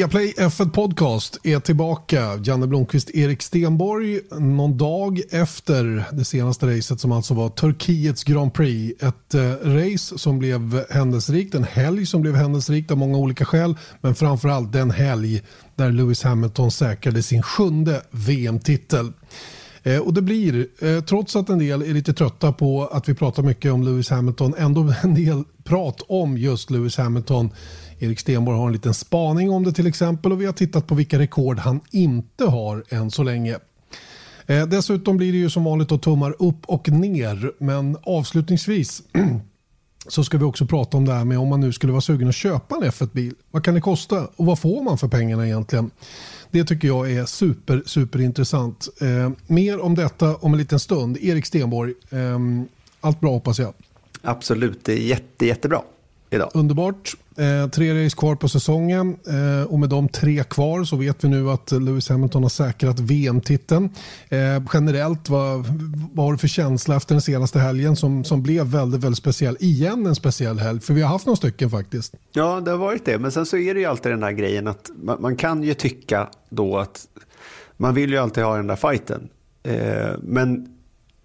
Viaplay F1 Podcast är tillbaka. Janne Blomqvist, Erik Stenborg. Någon dag efter det senaste racet som alltså var Turkiets Grand Prix. Ett eh, race som blev händelserikt, en helg som blev händelserikt av många olika skäl. Men framförallt den helg där Lewis Hamilton säkrade sin sjunde VM-titel. Eh, och det blir, eh, trots att en del är lite trötta på att vi pratar mycket om Lewis Hamilton, ändå en del prat om just Lewis Hamilton Erik Stenborg har en liten spaning om det till exempel och vi har tittat på vilka rekord han inte har än så länge. Eh, dessutom blir det ju som vanligt att tummar upp och ner men avslutningsvis så ska vi också prata om det här med om man nu skulle vara sugen att köpa en F1-bil. Vad kan det kosta och vad får man för pengarna egentligen? Det tycker jag är super, superintressant. Eh, mer om detta om en liten stund. Erik Stenborg, eh, allt bra hoppas jag. Absolut, det är jätte, jättebra idag. Underbart. Eh, tre race kvar på säsongen eh, och med de tre kvar så vet vi nu att Lewis Hamilton har säkrat VM-titeln. Eh, generellt, vad, vad har du för känsla efter den senaste helgen som, som blev väldigt, väldigt speciell? Igen en speciell helg, för vi har haft några stycken faktiskt. Ja, det har varit det, men sen så är det ju alltid den där grejen att man, man kan ju tycka då att man vill ju alltid ha den där fighten. Eh, men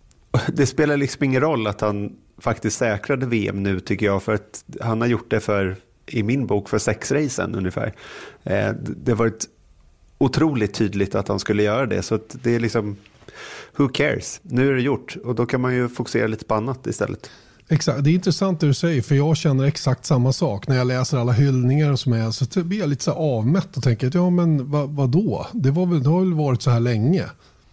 det spelar liksom ingen roll att han faktiskt säkrade VM nu tycker jag. För att han har gjort det för, i min bok, för sex racen ungefär. Eh, det har varit otroligt tydligt att han skulle göra det. Så det är liksom, who cares? Nu är det gjort och då kan man ju fokusera lite på annat istället. Exakt, det är intressant det du säger för jag känner exakt samma sak när jag läser alla hyllningar som är så blir jag lite så avmätt och tänker att ja men vad, vadå? Det, var väl, det har väl varit så här länge.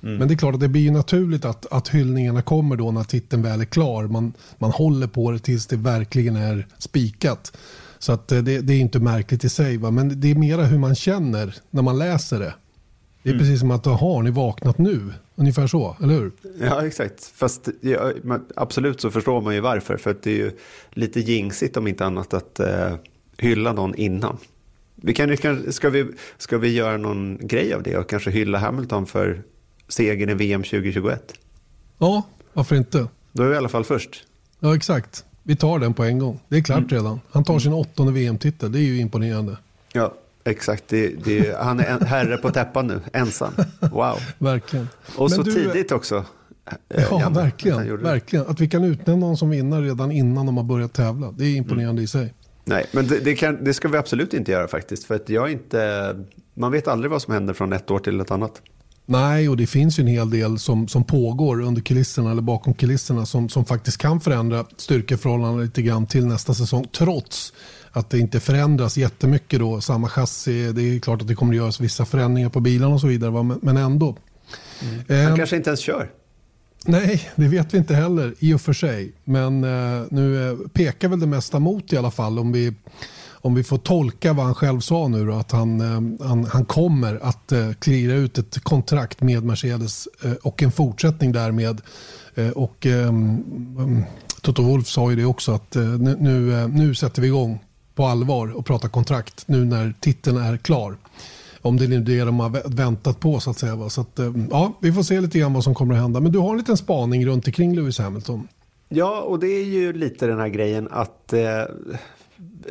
Mm. Men det är klart att det blir naturligt att, att hyllningarna kommer då när titeln väl är klar. Man, man håller på det tills det verkligen är spikat. Så att eh, det, det är inte märkligt i sig. Va? Men det är mera hur man känner när man läser det. Det är mm. precis som att har ni vaknat nu? Ungefär så, eller hur? Ja, exakt. Fast ja, absolut så förstår man ju varför. För att det är ju lite jinxigt om inte annat att uh, hylla någon innan. Vi kan, ska, vi, ska vi göra någon grej av det och kanske hylla Hamilton för segern i VM 2021. Ja, varför inte? Då är vi i alla fall först. Ja, exakt. Vi tar den på en gång. Det är klart mm. redan. Han tar sin åttonde VM-titel. Det är ju imponerande. Ja, exakt. Det, det, han är en herre på täppan nu, ensam. Wow. verkligen. Och Men så du, tidigt också. Eh, ja, Janne, verkligen. verkligen. Att vi kan utnämna någon som vinnare redan innan de har börjat tävla. Det är imponerande mm. i sig. Nej, men det, det, kan, det, ska vi absolut inte göra faktiskt. För att jag inte, man vet aldrig vad som händer från ett år till ett annat. Nej, och det finns ju en hel del som, som pågår under kulisserna eller bakom kulisserna som, som faktiskt kan förändra styrkeförhållandena lite grann till nästa säsong. Trots att det inte förändras jättemycket då. Samma chassi, det är klart att det kommer att göras vissa förändringar på bilarna och så vidare. Va? Men, ändå. Mm. Han eh, kanske inte ens kör. Nej, det vet vi inte heller i och för sig. Men eh, nu eh, pekar väl det mesta mot i alla fall om vi om vi får tolka vad han själv sa nu då, att han, eh, han, han kommer att eh, klira ut ett kontrakt med Mercedes eh, och en fortsättning därmed. Och um, Toto Wolf sa ju det också att nu, nu sätter vi igång på allvar och pratar kontrakt nu när titeln är klar. Om det är det de har väntat på så att säga. Så att, ja, vi får se lite grann vad som kommer att hända. Men du har en liten spaning runt omkring Lewis Hamilton. Ja, och det är ju lite den här grejen att eh,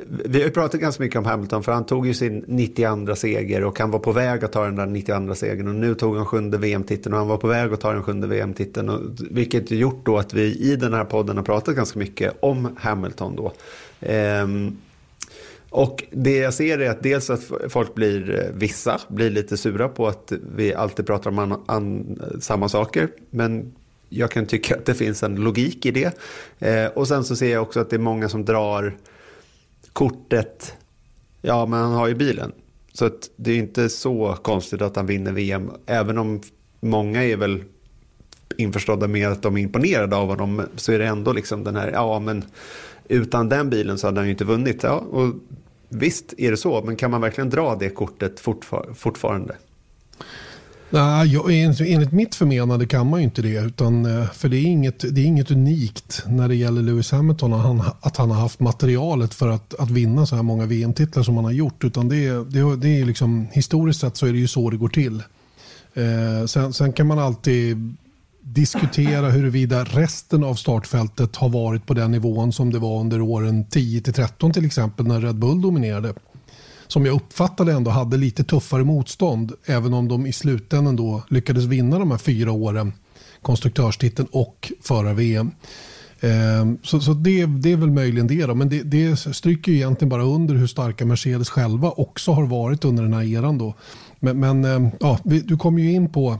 vi har ju pratat ganska mycket om Hamilton för han tog ju sin 92 seger och han var på väg att ta den där 92 segern och nu tog han sjunde VM-titeln och han var på väg att ta den sjunde VM-titeln. Vilket gjort då att vi i den här podden har pratat ganska mycket om Hamilton då. Ehm, och det jag ser är att dels att folk blir, eh, vissa blir lite sura på att vi alltid pratar om an, an, samma saker. Men jag kan tycka att det finns en logik i det. Ehm, och sen så ser jag också att det är många som drar kortet, ja men han har ju bilen. Så att det är inte så konstigt att han vinner VM. Även om många är väl införstådda med att de är imponerade av honom. Så är det ändå liksom den här, ja men utan den bilen så hade han ju inte vunnit. Ja, och visst är det så, men kan man verkligen dra det kortet fortfar fortfarande? Nej, enligt mitt förmenande kan man ju inte det. Utan, eh, för det är, inget, det är inget unikt när det gäller Lewis Hamilton. Att han, att han har haft materialet för att, att vinna så här många VM-titlar som han har gjort. Utan det, det, det är liksom, historiskt sett så är det ju så det går till. Eh, sen, sen kan man alltid diskutera huruvida resten av startfältet har varit på den nivån som det var under åren 10 13 till exempel när Red Bull dominerade som jag uppfattade ändå hade lite tuffare motstånd. Även om de i slutändan då lyckades vinna de här fyra åren. Konstruktörstiteln och förar-VM. Ehm, så, så det, det, är väl möjligen det. Då. Men det, det stryker ju egentligen bara under hur starka Mercedes själva också har varit under den här eran. Då. Men, men ehm, ja, du kommer ju in på,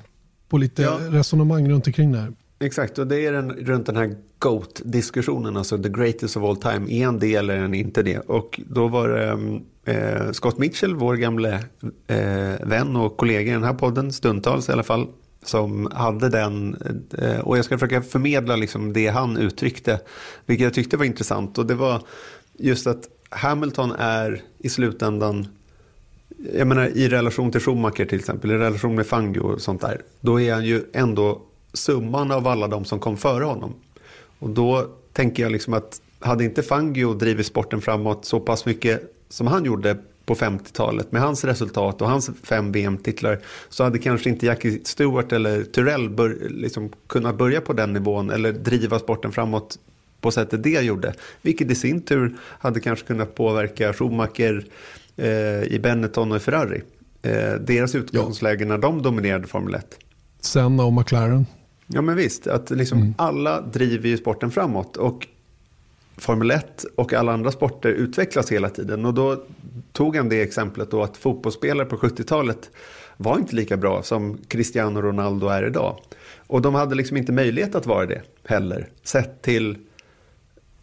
på lite ja. resonemang runt omkring det här. Exakt, och det är den, runt den här GOAT-diskussionen, alltså the greatest of all time. Är en det eller är inte det? Och då var det mm, eh, Scott Mitchell, vår gamle eh, vän och kollega i den här podden, stundtals i alla fall, som hade den. Eh, och jag ska försöka förmedla liksom det han uttryckte, vilket jag tyckte var intressant. Och det var just att Hamilton är i slutändan, jag menar i relation till Schumacher till exempel, i relation med Fangio och sånt där, då är han ju ändå summan av alla de som kom före honom. Och då tänker jag liksom att hade inte Fangio drivit sporten framåt så pass mycket som han gjorde på 50-talet med hans resultat och hans fem VM-titlar så hade kanske inte Jackie Stewart eller Tyrell bör, liksom kunnat börja på den nivån eller driva sporten framåt på sättet det gjorde. Vilket i sin tur hade kanske kunnat påverka Schumacher eh, i Benetton och i Ferrari. Eh, deras utgångsläge ja. när de dominerade Formel 1. Senna och McLaren. Ja men visst, att liksom mm. alla driver ju sporten framåt. Och Formel 1 och alla andra sporter utvecklas hela tiden. Och då tog han det exemplet då att fotbollsspelare på 70-talet var inte lika bra som Cristiano Ronaldo är idag. Och de hade liksom inte möjlighet att vara det heller. Sett till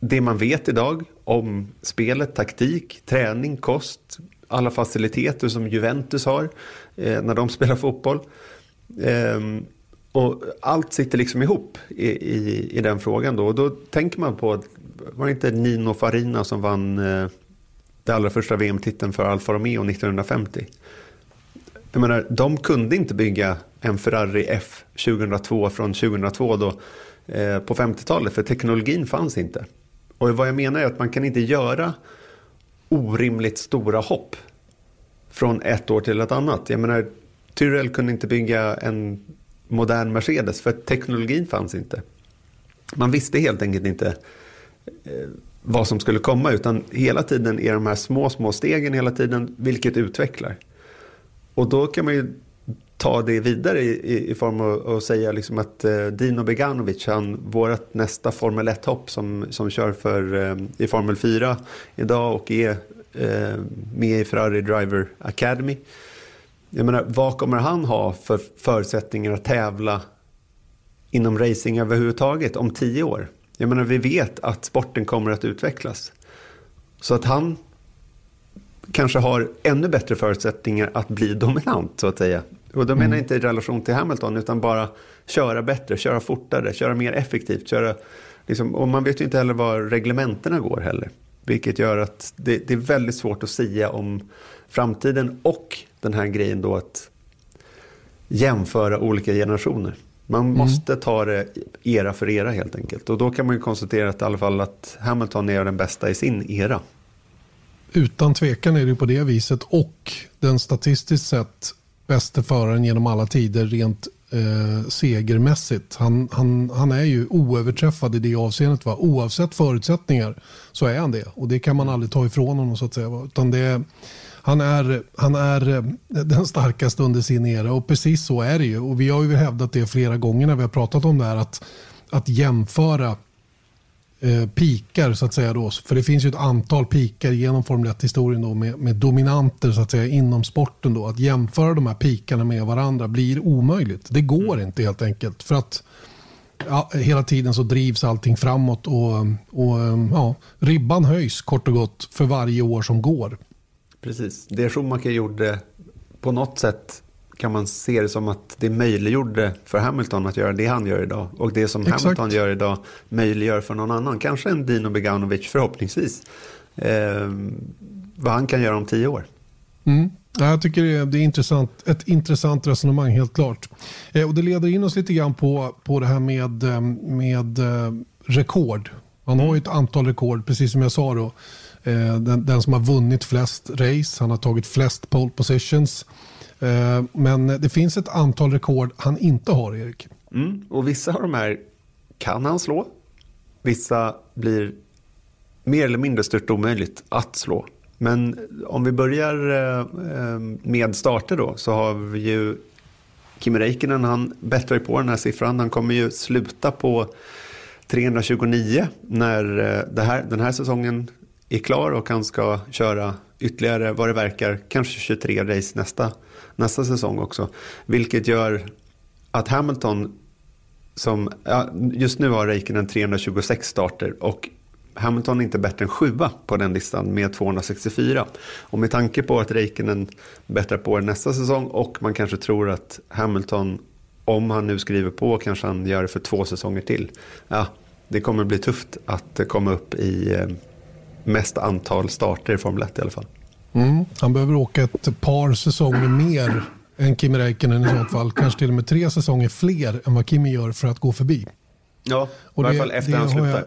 det man vet idag om spelet, taktik, träning, kost, alla faciliteter som Juventus har eh, när de spelar fotboll. Eh, och allt sitter liksom ihop i, i, i den frågan då. Och då tänker man på, var det inte Nino Farina som vann eh, det allra första VM-titeln för Alfa Romeo 1950? Jag menar, de kunde inte bygga en Ferrari F 2002 från 2002 då, eh, på 50-talet för teknologin fanns inte. Och vad jag menar är att man kan inte göra orimligt stora hopp från ett år till ett annat. Jag menar, Tyrell kunde inte bygga en modern Mercedes för teknologin fanns inte. Man visste helt enkelt inte eh, vad som skulle komma utan hela tiden är de här små, små stegen hela tiden vilket utvecklar. Och då kan man ju ta det vidare i, i, i form av att säga liksom att eh, Dino Beganovic, han, vårt nästa Formel 1-hopp som, som kör för, eh, i Formel 4 idag och är eh, med i Ferrari Driver Academy. Jag menar, vad kommer han ha för förutsättningar att tävla inom racing överhuvudtaget om tio år? Jag menar, vi vet att sporten kommer att utvecklas. Så att han kanske har ännu bättre förutsättningar att bli dominant, så att säga. Och då menar jag mm. inte i relation till Hamilton, utan bara köra bättre, köra fortare, köra mer effektivt. Köra, liksom, och man vet ju inte heller var reglementena går heller. Vilket gör att det, det är väldigt svårt att säga om framtiden och den här grejen då att jämföra olika generationer. Man mm. måste ta det era för era helt enkelt. Och då kan man ju konstatera att i alla fall att Hamilton är den bästa i sin era. Utan tvekan är det på det viset och den statistiskt sett bästa föraren genom alla tider rent eh, segermässigt. Han, han, han är ju oöverträffad i det avseendet. Va? Oavsett förutsättningar så är han det. Och det kan man aldrig ta ifrån honom så att säga. Va? Utan det han är, han är eh, den starkaste under sin era och precis så är det ju. Och vi har ju hävdat det flera gånger när vi har pratat om det här att, att jämföra eh, pikar så att säga då. För det finns ju ett antal pikar genom Formel 1-historien då med, med, dominanter så att säga inom sporten då. Att jämföra de här pikarna med varandra blir omöjligt. Det går mm. inte helt enkelt. För att ja, hela tiden så drivs allting framåt och, och ja, ribban höjs kort och gott för varje år som går. Precis. Det Schumacher gjorde på något sätt kan man se det som att det möjliggjorde för Hamilton att göra det han gör idag. Och det som Exakt. Hamilton gör idag möjliggör för någon annan. Kanske en Dino Beganovic förhoppningsvis. Eh, vad han kan göra om tio år. Mm. Jag tycker det är intressant, ett intressant resonemang helt klart. Eh, och det leder in oss lite grann på, på det här med, eh, med eh, rekord. Han har ju ett antal rekord, precis som jag sa då. Eh, den, den, som har vunnit flest race, han har tagit flest pole positions. Eh, men det finns ett antal rekord han inte har, Erik. Mm, och vissa av de här kan han slå. Vissa blir mer eller mindre stört omöjligt att slå. Men om vi börjar eh, med starter då så har vi ju Kimi Räikkönen, han bättrar ju på den här siffran. Han kommer ju sluta på 329 när det här, den här säsongen är klar och han ska köra ytterligare vad det verkar, kanske 23 race nästa, nästa säsong också. Vilket gör att Hamilton, som ja, just nu har Räikkönen 326 starter och Hamilton är inte bättre än sjua på den listan med 264. Och med tanke på att Räikkönen bättrar på nästa säsong och man kanske tror att Hamilton, om han nu skriver på, kanske han gör det för två säsonger till. Ja, det kommer bli tufft att komma upp i eh, mest antal starter i Formel 1 i alla fall. Mm. Han behöver åka ett par säsonger mer än Kimi Räikkönen i så fall. Kanske till och med tre säsonger fler än vad Kimi gör för att gå förbi. Ja, och i alla fall efter han slutar.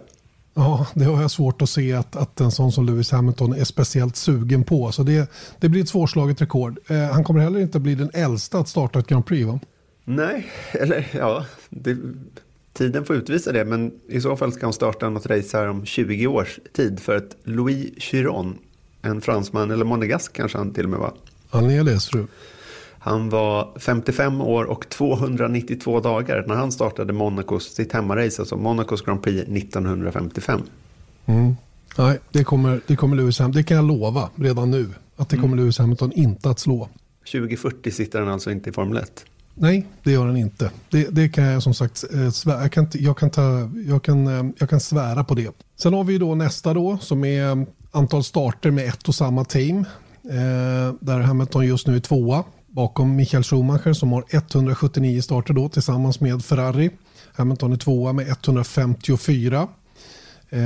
Ja, det har jag svårt att se att, att en sån som Lewis Hamilton är speciellt sugen på. Så det, det blir ett svårslaget rekord. Eh, han kommer heller inte bli den äldsta att starta ett Grand Prix va? Nej, eller ja, det, tiden får utvisa det. Men i så fall ska han starta något race här om 20 års tid. För att Louis Chiron, en fransman, eller monegask kanske han till och med var. Han är tror Han var 55 år och 292 dagar när han startade Monacos, sitt hemmarace, alltså Monacos Grand Prix 1955. Mm. Nej, det kommer, det kommer Lewis Hamilton, det kan jag lova redan nu, att det kommer mm. Lewis Hamilton inte att slå. 2040 sitter han alltså inte i Formel 1. Nej, det gör den inte. Det, det kan jag som sagt eh, svära, jag kan, jag, kan ta, jag, kan, eh, jag kan svära på det. Sen har vi då nästa då som är mm, antal starter med ett och samma team. Eh, där Hamilton just nu är tvåa bakom Michael Schumacher som har 179 starter då tillsammans med Ferrari. Hamilton är tvåa med 154. Eh,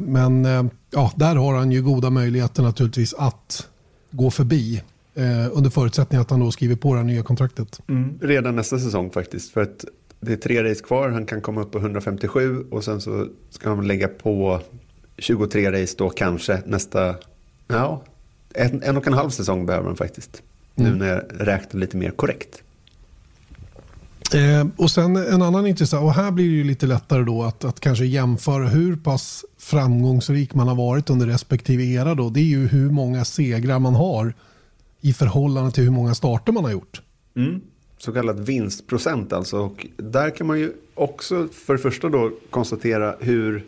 men eh, ja, där har han ju goda möjligheter naturligtvis att gå förbi Eh, under förutsättning att han då skriver på det här nya kontraktet. Mm. Redan nästa säsong faktiskt. För att det är tre race kvar. Han kan komma upp på 157 och sen så ska han lägga på 23 race då kanske nästa, ja, en, en och en halv säsong behöver han faktiskt. Mm. Nu när jag räknar lite mer korrekt. Eh, och sen en annan intressant, och här blir det ju lite lättare då att, att kanske jämföra hur pass framgångsrik man har varit under respektive era då. Det är ju hur många segrar man har i förhållande till hur många starter man har gjort. Mm. Så kallad vinstprocent alltså. Och där kan man ju också för det första då konstatera hur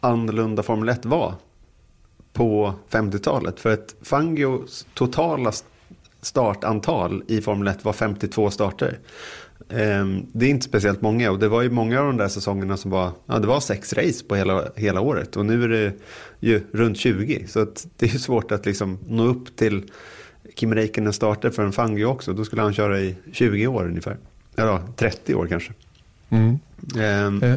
annorlunda Formel 1 var på 50-talet. För att Fangios totala startantal i Formel 1 var 52 starter. Ehm, det är inte speciellt många och det var ju många av de där säsongerna som var, ja det var sex race på hela, hela året och nu är det ju runt 20. Så det är ju svårt att liksom nå upp till Kim Räikkönen startade för en Fangio också. Då skulle han köra i 20 år ungefär. Eller 30 år kanske. Mm. Um, eh.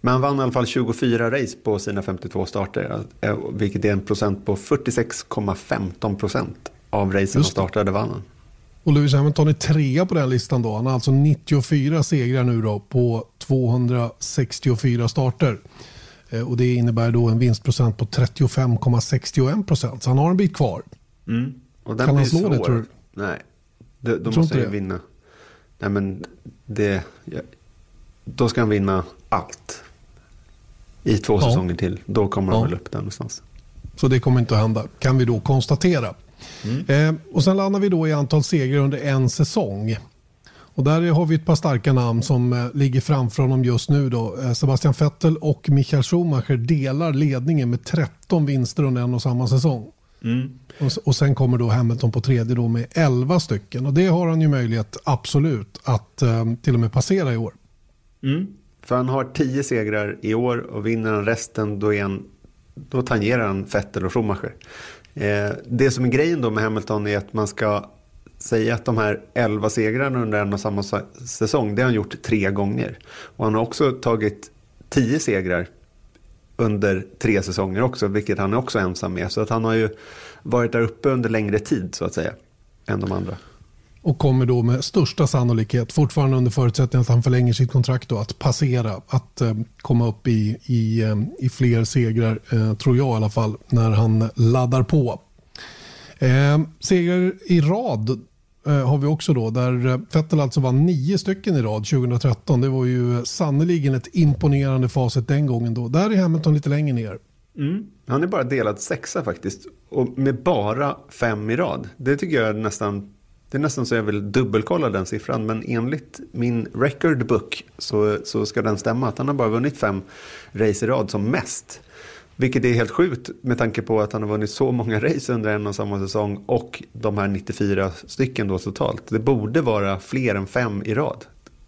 Men han vann i alla fall 24 race på sina 52 starter. Eh, vilket är en procent på 46,15 procent av racen han startade vann han. Och Lewis Hamilton är trea på den listan då. Han har alltså 94 segrar nu då på 264 starter. Eh, och det innebär då en vinstprocent på 35,61 procent. Så han har en bit kvar. Mm. Och den kan han slå svår. det tror du? Nej, det, då måste han vinna. Nej men det, ja, då ska han vinna allt. I två ja. säsonger till. Då kommer ja. han väl upp där någonstans. Så det kommer inte att hända, kan vi då konstatera. Mm. Eh, och sen landar vi då i antal segrar under en säsong. Och där har vi ett par starka namn som eh, ligger framför honom just nu. Då. Eh, Sebastian Vettel och Michael Schumacher delar ledningen med 13 vinster under en och samma säsong. Mm. Och, och sen kommer då Hamilton på tredje då med 11 stycken. Och det har han ju möjlighet, absolut, att um, till och med passera i år. Mm. För han har 10 segrar i år och vinner han resten då, är han, då tangerar han Vettel och Schumacher. Eh, det som är grejen då med Hamilton är att man ska säga att de här 11 segrarna under en och samma säsong, det har han gjort tre gånger. Och han har också tagit 10 segrar under tre säsonger också, vilket han är också ensam med. Så att han har ju varit där uppe under längre tid så att säga, än de andra. Och kommer då med största sannolikhet, fortfarande under förutsättning att han förlänger sitt kontrakt, då, att passera, att eh, komma upp i, i, eh, i fler segrar, eh, tror jag i alla fall, när han laddar på. Eh, segrar i rad Eh, har vi också då där eh, Vettel alltså vann nio stycken i rad 2013. Det var ju eh, sannoliken ett imponerande facit den gången då. Där är Hamilton lite längre ner. Mm. Han är bara delad sexa faktiskt. Och med bara fem i rad. Det tycker jag är nästan, det är nästan så jag vill dubbelkolla den siffran. Men enligt min record book så, så ska den stämma. Att han har bara vunnit fem race i rad som mest. Vilket är helt sjukt med tanke på att han har vunnit så många race under en och samma säsong. Och de här 94 stycken då totalt. Det borde vara fler än fem i rad.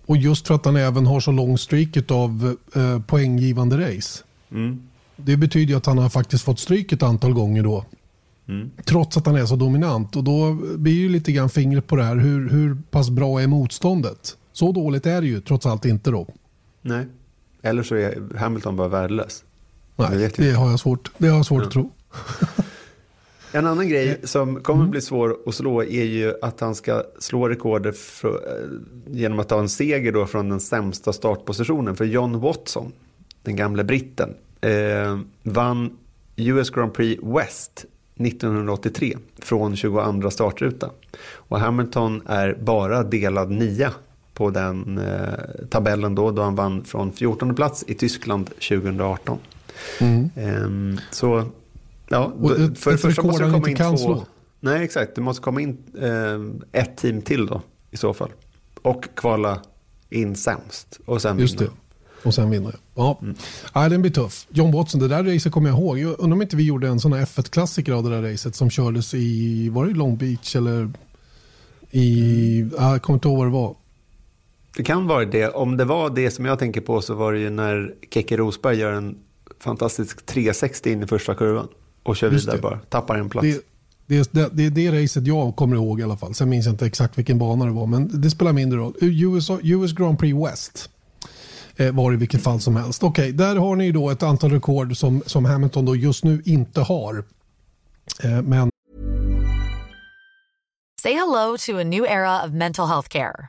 Och just för att han även har så lång streak av eh, poänggivande race. Mm. Det betyder ju att han har faktiskt fått stryk ett antal gånger då. Mm. Trots att han är så dominant. Och då blir ju lite grann fingret på det här. Hur, hur pass bra är motståndet? Så dåligt är det ju trots allt inte då. Nej, eller så är Hamilton bara värdelös. Nej, det har jag svårt, det har jag svårt ja. att tro. En annan grej som kommer mm. bli svår att slå är ju att han ska slå rekordet för, genom att ta en seger då från den sämsta startpositionen. För John Watson, den gamle britten, eh, vann US Grand Prix West 1983 från 22 startruta. Och Hamilton är bara delad nia på den eh, tabellen då, då han vann från 14 plats i Tyskland 2018. Mm. Eh, så, ja, och för det första måste du komma in två... Slå. Nej, exakt. Du måste komma in eh, ett team till då i så fall. Och kvala in sämst. Och sen Just det. Och sen vinner jag. Ja. Mm. ja, den blir tuff. John Watson, det där racet kommer jag ihåg. Jag undrar om inte vi gjorde en sån här F1-klassiker av det där racet som kördes i, var det Long Beach eller i, mm. jag kommer inte ihåg vad det var. Det kan vara det. Om det var det som jag tänker på så var det ju när Keke Rosberg gör en fantastisk 360 in i första kurvan och kör vidare bara. Tappar en plats. Det, det, det, är det racet jag kommer ihåg i alla fall. Sen minns jag inte exakt vilken bana det var, men det spelar mindre roll. US, US Grand Prix West eh, var i vilket fall som helst. Okej, okay, där har ni då ett antal rekord som, som Hamilton då just nu inte har. Eh, men... Say hello to a new era of mental health care.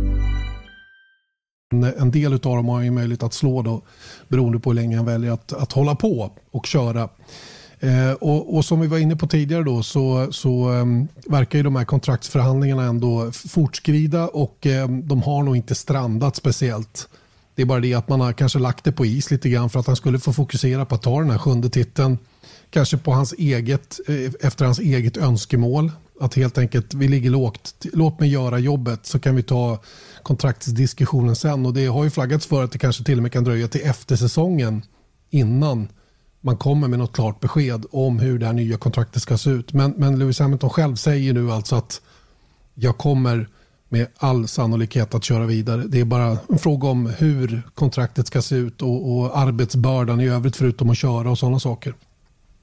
En del av dem har ju möjlighet att slå då, beroende på hur länge han väljer att, att hålla på och köra. Eh, och, och, som vi var inne på tidigare då så, så eh, verkar ju de här kontraktsförhandlingarna ändå fortskrida och eh, de har nog inte strandat speciellt. Det är bara det att man har kanske lagt det på is lite grann för att han skulle få fokusera på att ta den här sjunde titeln. Kanske på hans eget, eh, efter hans eget önskemål. Att helt enkelt, vi ligger lågt, låt mig göra jobbet så kan vi ta kontraktsdiskussionen sen. Och det har ju flaggats för att det kanske till och med kan dröja till efter säsongen innan man kommer med något klart besked om hur det här nya kontraktet ska se ut. Men, men Lewis Hamilton själv säger nu alltså att jag kommer med all sannolikhet att köra vidare. Det är bara en fråga om hur kontraktet ska se ut och, och arbetsbördan i övrigt förutom att köra och sådana saker.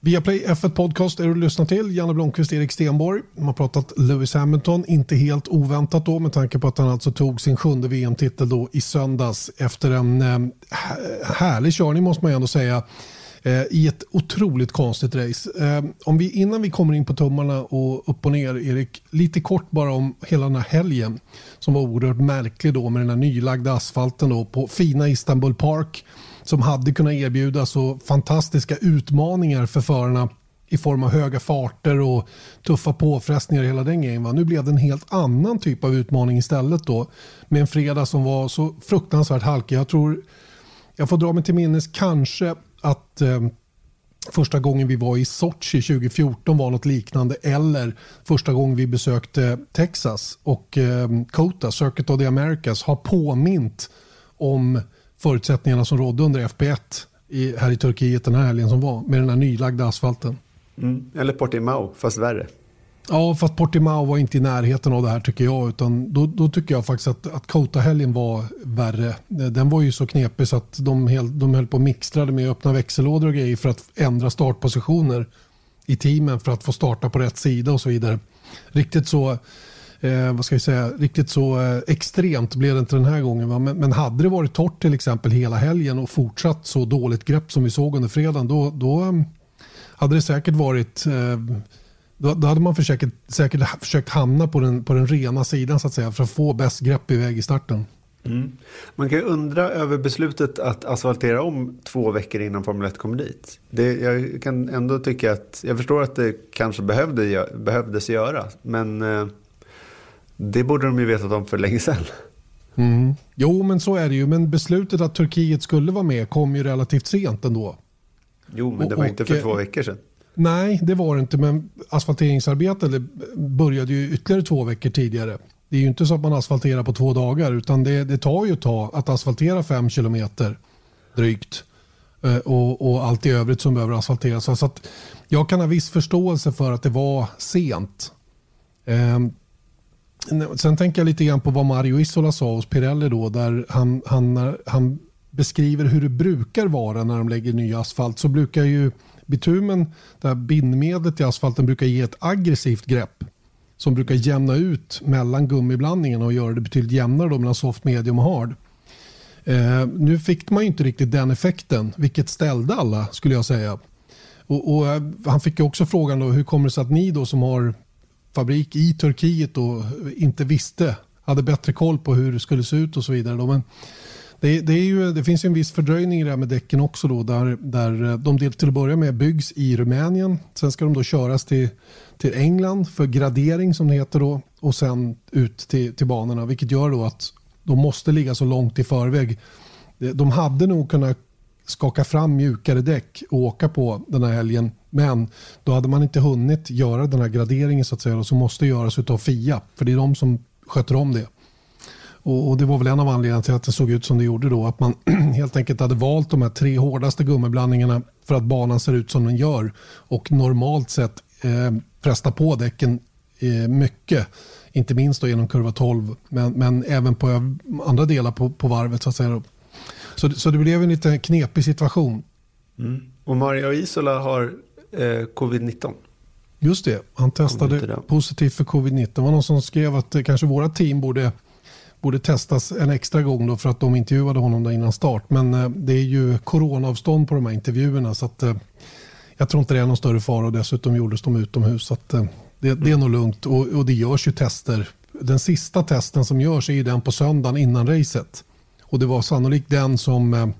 Viaplay F1 Podcast är du lyssnar till. Janne Blomqvist, Erik Stenborg. De har pratat Lewis Hamilton, inte helt oväntat då med tanke på att han alltså tog sin sjunde VM-titel då i söndags efter en eh, härlig körning måste man ju ändå säga eh, i ett otroligt konstigt race. Eh, om vi, innan vi kommer in på tummarna och upp och ner, Erik, lite kort bara om hela den här helgen som var oerhört märklig då med den här nylagda asfalten då på fina Istanbul Park som hade kunnat erbjuda så fantastiska utmaningar för förarna i form av höga farter och tuffa påfrestningar hela den grejen. Nu blev det en helt annan typ av utmaning istället då med en fredag som var så fruktansvärt halkig. Jag tror jag får dra mig till minnes kanske att eh, första gången vi var i Sochi 2014 var något liknande eller första gången vi besökte Texas och eh, COTA, Circuit of the Americas, har påmint om förutsättningarna som rådde under FP1 i, här i Turkiet den här helgen som var med den här nylagda asfalten. Mm. Eller Portimao, fast värre. Ja, fast Portimao var inte i närheten av det här tycker jag. Utan då, då tycker jag faktiskt att, att Kota-helgen var värre. Den var ju så knepig så att de, hel, de höll på och mixtrade med öppna växellådor och grejer för att ändra startpositioner i teamen för att få starta på rätt sida och så vidare. Riktigt så, eh, vad ska jag säga, riktigt så eh, extremt blev det inte den här gången. Va? Men, men hade det varit torrt till exempel hela helgen och fortsatt så dåligt grepp som vi såg under fredagen då, då mm, hade det säkert varit eh, då, då, hade man försökt, säkert försökt hamna på den, på den rena sidan så att säga för att få bäst grepp iväg i starten. Mm. Man kan ju undra över beslutet att asfaltera om två veckor innan Formel 1 kommer dit. Det, jag kan ändå tycka att, jag förstår att det kanske behövde, behövdes göra, men eh, det borde de ju vetat om för länge sedan. Mm. Jo, men så är det ju. Men beslutet att Turkiet skulle vara med kom ju relativt sent ändå. Jo, men det var och, inte för och, två veckor sedan. Nej, det var det inte. Men asfalteringsarbetet började ju ytterligare två veckor tidigare. Det är ju inte så att man asfalterar på två dagar utan det, det tar ju ett tag att asfaltera fem kilometer drygt. Eh, och, och, allt i övrigt som behöver asfalteras. Så att jag kan ha viss förståelse för att det var sent. Sen tänker jag lite grann på vad Mario Isola sa hos Pirelli då där han, han, han beskriver hur det brukar vara när de lägger ny asfalt så brukar ju bitumen, det här bindmedlet i asfalten brukar ge ett aggressivt grepp som brukar jämna ut mellan gummiblandningen och göra det betydligt jämnare då mellan soft, medium och hard. Eh, nu fick man inte riktigt den effekten, vilket ställde alla skulle jag säga. Och, och eh, han fick också frågan då, hur kommer det sig att ni då som har fabrik i Turkiet då inte visste, hade bättre koll på hur det skulle se ut och så vidare. Då. Men det, det, är ju, det finns ju en viss fördröjning i det här med däcken också då där, där eh, de till att börja med byggs i Rumänien. Sen ska de då köras till, till England för gradering som det heter då och sen ut till, till banorna vilket gör då att de måste ligga så långt i förväg. De hade nog kunnat skaka fram mjukare däck och åka på den här helgen. Men då hade man inte hunnit göra den här graderingen så att säga och som måste göras av FIA. För det är de som sköter om det. Och, och, Det var väl en av anledningarna till att det såg ut som det gjorde då. Att man helt enkelt hade valt de här tre hårdaste gummiblandningarna för att banan ser ut som den gör. Och normalt sett eh, presta på däcken eh, mycket. Inte minst då genom kurva 12 men, men även på andra delar på, på varvet. Så, att säga. Så, så det blev en lite knepig situation. Mm. Och Mario Isola har eh, covid-19. Just det, han testade positivt för covid-19. Det var någon som skrev att eh, kanske våra team borde borde testas en extra gång då för att de intervjuade honom där innan start. Men eh, det är ju coronaavstånd på de här intervjuerna så att, eh, jag tror inte det är någon större fara och dessutom gjordes de utomhus. Så att, eh, det, det, är nog lugnt och, och, det görs ju tester. Den sista testen som görs är den på söndagen innan racet. Och det var sannolikt den som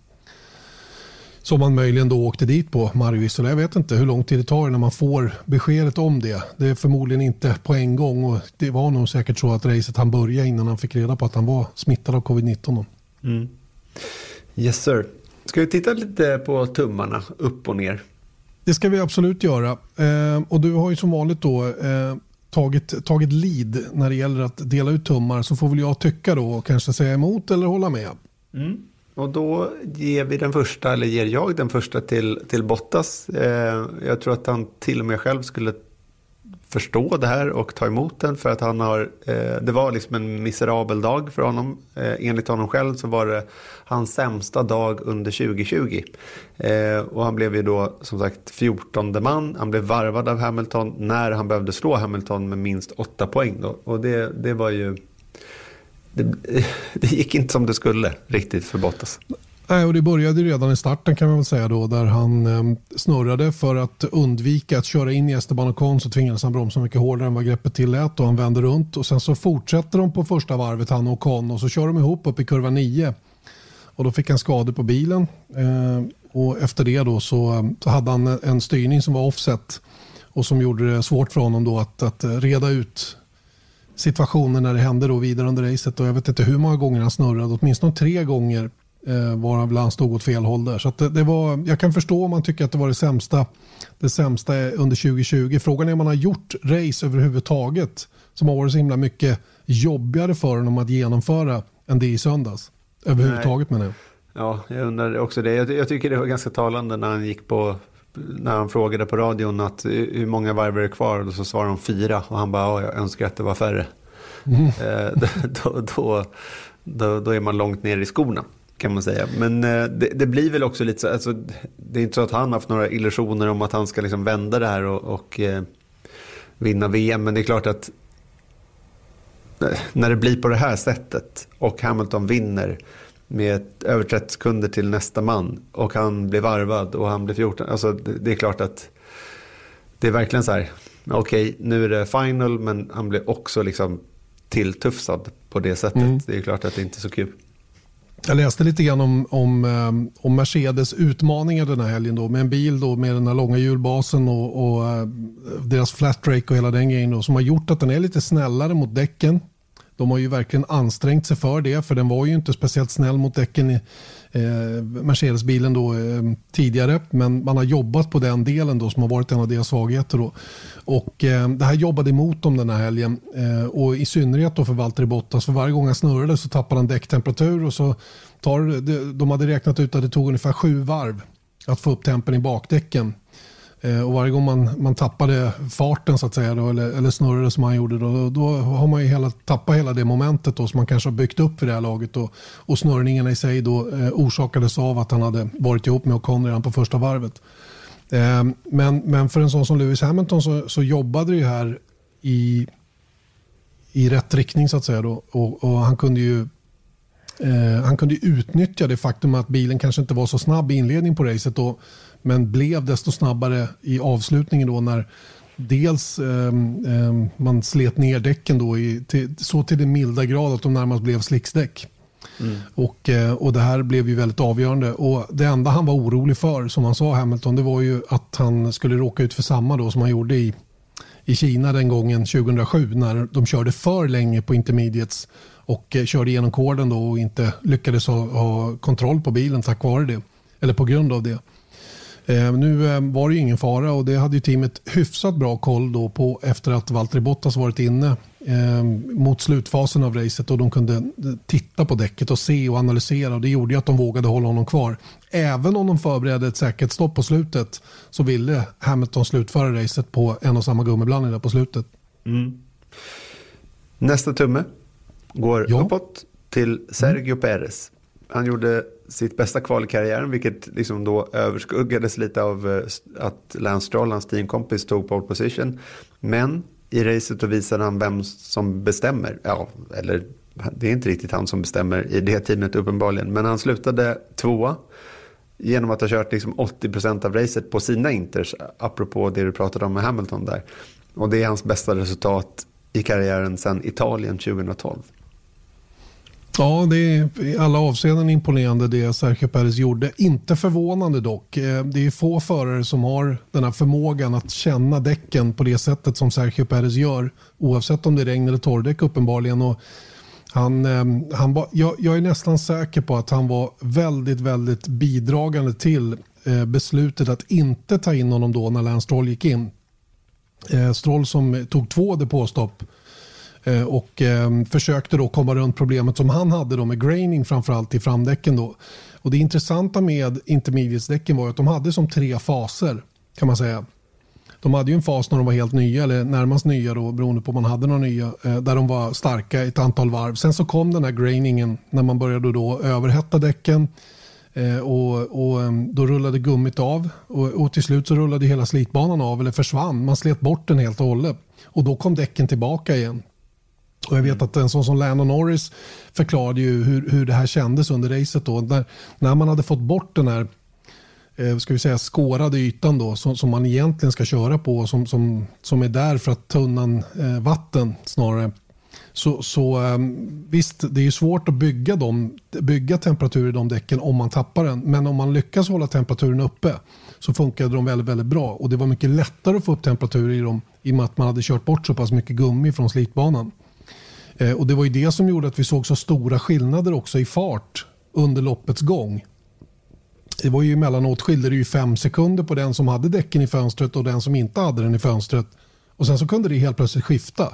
som man möjligen då åkte dit på Mario Isola. Jag vet inte hur lång tid det tar när man får beskedet om det. Det är förmodligen inte på en gång och det var nog säkert så att racet han började innan han fick reda på att han var smittad av covid-19. Mm. Yes sir. Ska vi titta lite på tummarna upp och ner? Det ska vi absolut göra. Eh, och du har ju som vanligt då eh, tagit, tagit lead när det gäller att dela ut tummar så får väl jag tycka då och kanske säga emot eller hålla med. Mm. Och då ger vi den första, eller ger jag den första till, till Bottas. Eh, jag tror att han till och med själv skulle förstå det här och ta emot den för att han har, eh, det var liksom en miserabel dag för honom. Eh, enligt honom själv så var det hans sämsta dag under 2020. Eh, och han blev ju då som sagt 14 man. Han blev varvad av Hamilton när han behövde slå Hamilton med minst 8 poäng. Då. Och det, det var ju det, det gick inte som det skulle riktigt för Bottas. Nej, och det började redan i starten kan man väl säga då där han eh, snurrade för att undvika att köra in i Esteban Ocon så tvingades han bromsa mycket hårdare än vad greppet tillät och han vände runt och sen så fortsätter de på första varvet han och Ocon och så kör de ihop upp i kurva 9 och då fick han skador på bilen eh, och efter det då så, så hade han en styrning som var offset och som gjorde det svårt för honom då att, att reda ut situationen när det hände då vidare under racet och jag vet inte hur många gånger han snurrade, åtminstone tre gånger eh, varav han stod åt fel håll där. Så det, det, var, jag kan förstå om man tycker att det var det sämsta, det sämsta under 2020. Frågan är om man har gjort race överhuvudtaget som har varit så himla mycket jobbigare för honom att genomföra än det i söndags. Överhuvudtaget menar jag. Ja, jag undrar också det. Jag, jag, tycker det var ganska talande när han gick på när han frågade på radion att hur många varv är det kvar? Och så svarade de fyra och han bara, jag önskar att det var färre. Mm. Eh, då, då, då, då, är man långt ner i skorna kan man säga. Men eh, det, det, blir väl också lite så, alltså, det är inte så att han har haft några illusioner om att han ska liksom vända det här och, och eh, vinna VM. Men det är klart att när det blir på det här sättet och Hamilton vinner med över 30 sekunder till nästa man och han blir varvad och han blir 14. Alltså det, det är klart att det är verkligen så här, okej okay, nu är det final men han blir också liksom tilltufsad på det sättet. Mm. Det är klart att det inte är så kul. Jag läste lite grann om, om, eh, om Mercedes utmaningar den här helgen då, med en bil då, med den här långa hjulbasen och, och eh, deras flat rake och hela den grejen då, som har gjort att den är lite snällare mot däcken. De har ju verkligen ansträngt sig för det, för den var ju inte speciellt snäll mot däcken i eh, Mercedes-bilen då, eh, tidigare. Men man har jobbat på den delen då som har varit en av deras svagheter. Då. Och, eh, det här jobbade emot dem den här helgen. Eh, och i synnerhet då för Valtteri Bottas. För varje gång han snurrade så tappade han däcktemperatur. Och så tar, de hade räknat ut att det tog ungefär sju varv att få upp tempen i bakdäcken. Eh, och varje gång man, man tappade farten så att säga då, eller, eller snurrade som han gjorde då, då har man ju hela, tappat hela det momentet då, som man kanske har byggt upp vid det här laget. Och, och snurrningarna i sig då, eh, orsakades av att han hade varit ihop med Ocon redan på första varvet. Eh, men, men för en sån som Lewis Hamilton så, så jobbade det ju här i, i rätt riktning så att säga. Då. Och, och han kunde ju eh, han kunde utnyttja det faktum att bilen kanske inte var så snabb i inledningen på racet. Då, men blev desto snabbare i avslutningen då när dels eh, eh, man slet ner däcken då i, till, så till den milda grad att de närmast blev slicksdäck. Mm. Och, eh, och det här blev ju väldigt avgörande. Och det enda han var orolig för, som han sa Hamilton, det var ju att han skulle råka ut för samma då som han gjorde i, i Kina den gången 2007 när de körde för länge på intermediates och eh, körde igenom korden då och inte lyckades ha, ha kontroll på bilen tack vare det. Eller på grund av det. Eh, nu eh, var det ju ingen fara och det hade ju teamet hyfsat bra koll då på efter att Valtteri Bottas varit inne eh, mot slutfasen av racet och de kunde titta på däcket och se och analysera och det gjorde ju att de vågade hålla honom kvar. Även om de förberedde ett säkerhetsstopp på slutet så ville Hamilton slutföra racet på en och samma gummiblandning där på slutet. Mm. Nästa tumme går ja. uppåt till Sergio mm. Perez. Han gjorde sitt bästa kval i karriären, vilket liksom då överskuggades lite av eh, att Lance Stroll, hans teamkompis, tog pole position. Men i racet då visade han vem som bestämmer. Ja, eller det är inte riktigt han som bestämmer i det teamet uppenbarligen. Men han slutade tvåa genom att ha kört liksom 80% av racet på sina inters, apropå det du pratade om med Hamilton där. Och det är hans bästa resultat i karriären sedan Italien 2012. Ja, det är i alla avseenden imponerande det Sergio Perez gjorde. Inte förvånande dock. Eh, det är få förare som har den här förmågan att känna däcken på det sättet som Sergio Perez gör. Oavsett om det är regn eller torrdäck uppenbarligen. Och han, ehm, han var, jag, jag är nästan säker på att han var väldigt, väldigt bidragande till eh, beslutet att inte ta in honom då när Lance Stroll gick in. Eh, Stroll som tog två depåstopp Eh, och ehm, försökte då komma runt problemet som han hade då med graining framförallt i framdäcken. Då. Och det intressanta med intermediatesdäcken var att de hade som tre faser kan man säga. De hade ju en fas när de var helt nya eller närmast nya då beroende på om man hade några nya eh, där de var starka ett antal varv. Sen så kom den här grainingen när man började då överhetta däcken eh, och, och ehm, då rullade gummit av och, och till slut så rullade hela slitbanan av eller försvann. Man slet bort den helt och hållet och då kom däcken tillbaka igen. Och jag vet att en sån som Landon Norris förklarade ju hur, hur det här kändes under racet. Då. När, när man hade fått bort den här eh, ska vi säga, skårade ytan då, som, som man egentligen ska köra på som, som, som är där för att ta undan eh, vatten snarare. Så, så eh, visst, det är svårt att bygga, dem, bygga temperatur i de däcken om man tappar den. Men om man lyckas hålla temperaturen uppe så funkade de väldigt, väldigt bra. Och det var mycket lättare att få upp temperatur i dem i och med att man hade kört bort så pass mycket gummi från slitbanan. Eh, och Det var ju det som gjorde att vi såg så stora skillnader också i fart under loppets gång. Det var ju emellanåt skilde det ju fem sekunder på den som hade däcken i fönstret och den som inte hade den i fönstret. Och Sen så kunde det helt plötsligt skifta.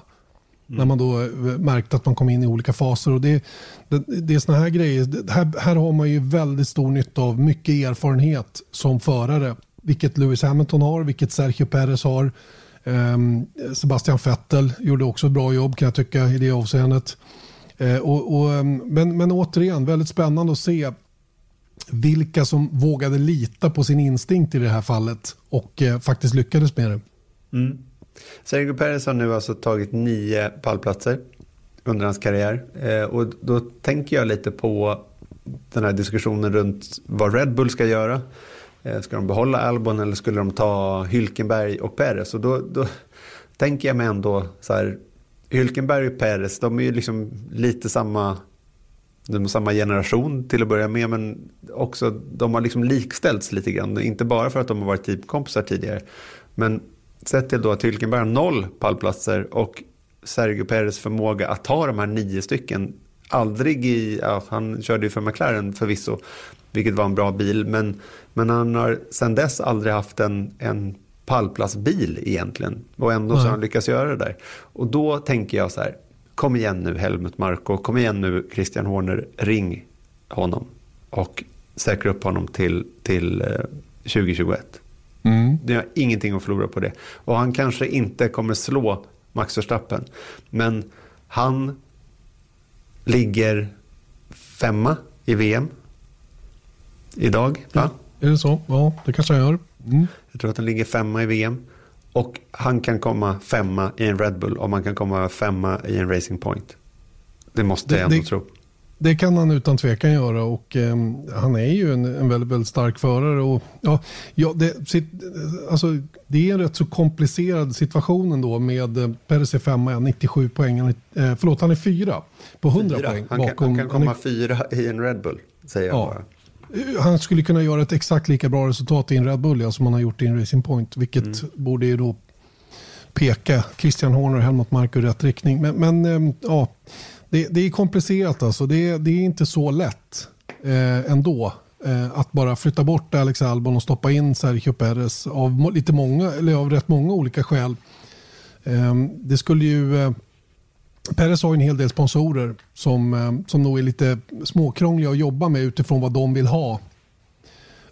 Mm. När man då eh, märkte att man kom in i olika faser. Och det, det, det är såna här grejer. Här, här har man ju väldigt stor nytta av mycket erfarenhet som förare vilket Lewis Hamilton har, vilket Sergio Perez har. Ehm, Sebastian Vettel gjorde också ett bra jobb kan jag tycka i det avseendet. Eh, och, och, ehm, men, men återigen, väldigt spännande att se vilka som vågade lita på sin instinkt i det här fallet och eh, faktiskt lyckades med det. Mm. Sergio Perez har nu alltså tagit nio pallplatser under hans karriär. Eh, och då tänker jag lite på den här diskussionen runt vad Red Bull ska göra. Eh, ska de behålla Albon eller skulle de ta Hylkenberg och Perez? Och då, då tänker jag mig ändå så här, Hylkenberg och Perez, de är ju liksom lite samma, de är samma generation till att börja med, men också de har liksom likställts lite grann. Inte bara för att de har varit teamkompisar tidigare, men sett till då att Hylkenberg har noll pallplatser och Sergio Perez förmåga att ta de här nio stycken. Aldrig i, ja, han körde ju för McLaren förvisso, vilket var en bra bil, men, men han har sedan dess aldrig haft en, en pallplatsbil egentligen. Och ändå så har han lyckats göra det där. Och då tänker jag så här, kom igen nu Helmut Marko, kom igen nu Christian Horner, ring honom och säkra upp honom till, till 2021. Eh, mm. Det har ingenting att förlora på det. Och han kanske inte kommer slå Max Verstappen. Men han ligger femma i VM idag. Va? Är det så? Ja, det kanske han gör. Mm. Jag tror att han ligger femma i VM. Och han kan komma femma i en Red Bull och man kan komma femma i en Racing Point. Det måste det, jag ändå det, tro. Det kan han utan tvekan göra och eh, han är ju en, en väldigt, väldigt, stark förare. Och, ja, ja, det, sitt, alltså, det är en rätt så komplicerad situation ändå med eh, Perez är femma, 97 poäng. Eh, förlåt, han är fyra på 100 fyra. poäng. Han kan, bakom, han kan komma han är, fyra i en Red Bull, säger jag ja, bara. Han skulle kunna göra ett exakt lika bra resultat i en Red Bull ja, som han har gjort i en Racing Point, vilket mm. borde ju då peka Christian Horner och Helmut Marko i rätt riktning. Men, men eh, ja det, det är komplicerat alltså. Det, det är inte så lätt eh, ändå. Eh, att bara flytta bort Alex Albon och stoppa in Sergio Perez av, lite många, eller av rätt många olika skäl. Eh, det skulle ju... Eh, Perez har en hel del sponsorer som, eh, som nog är lite småkrångliga att jobba med utifrån vad de vill ha.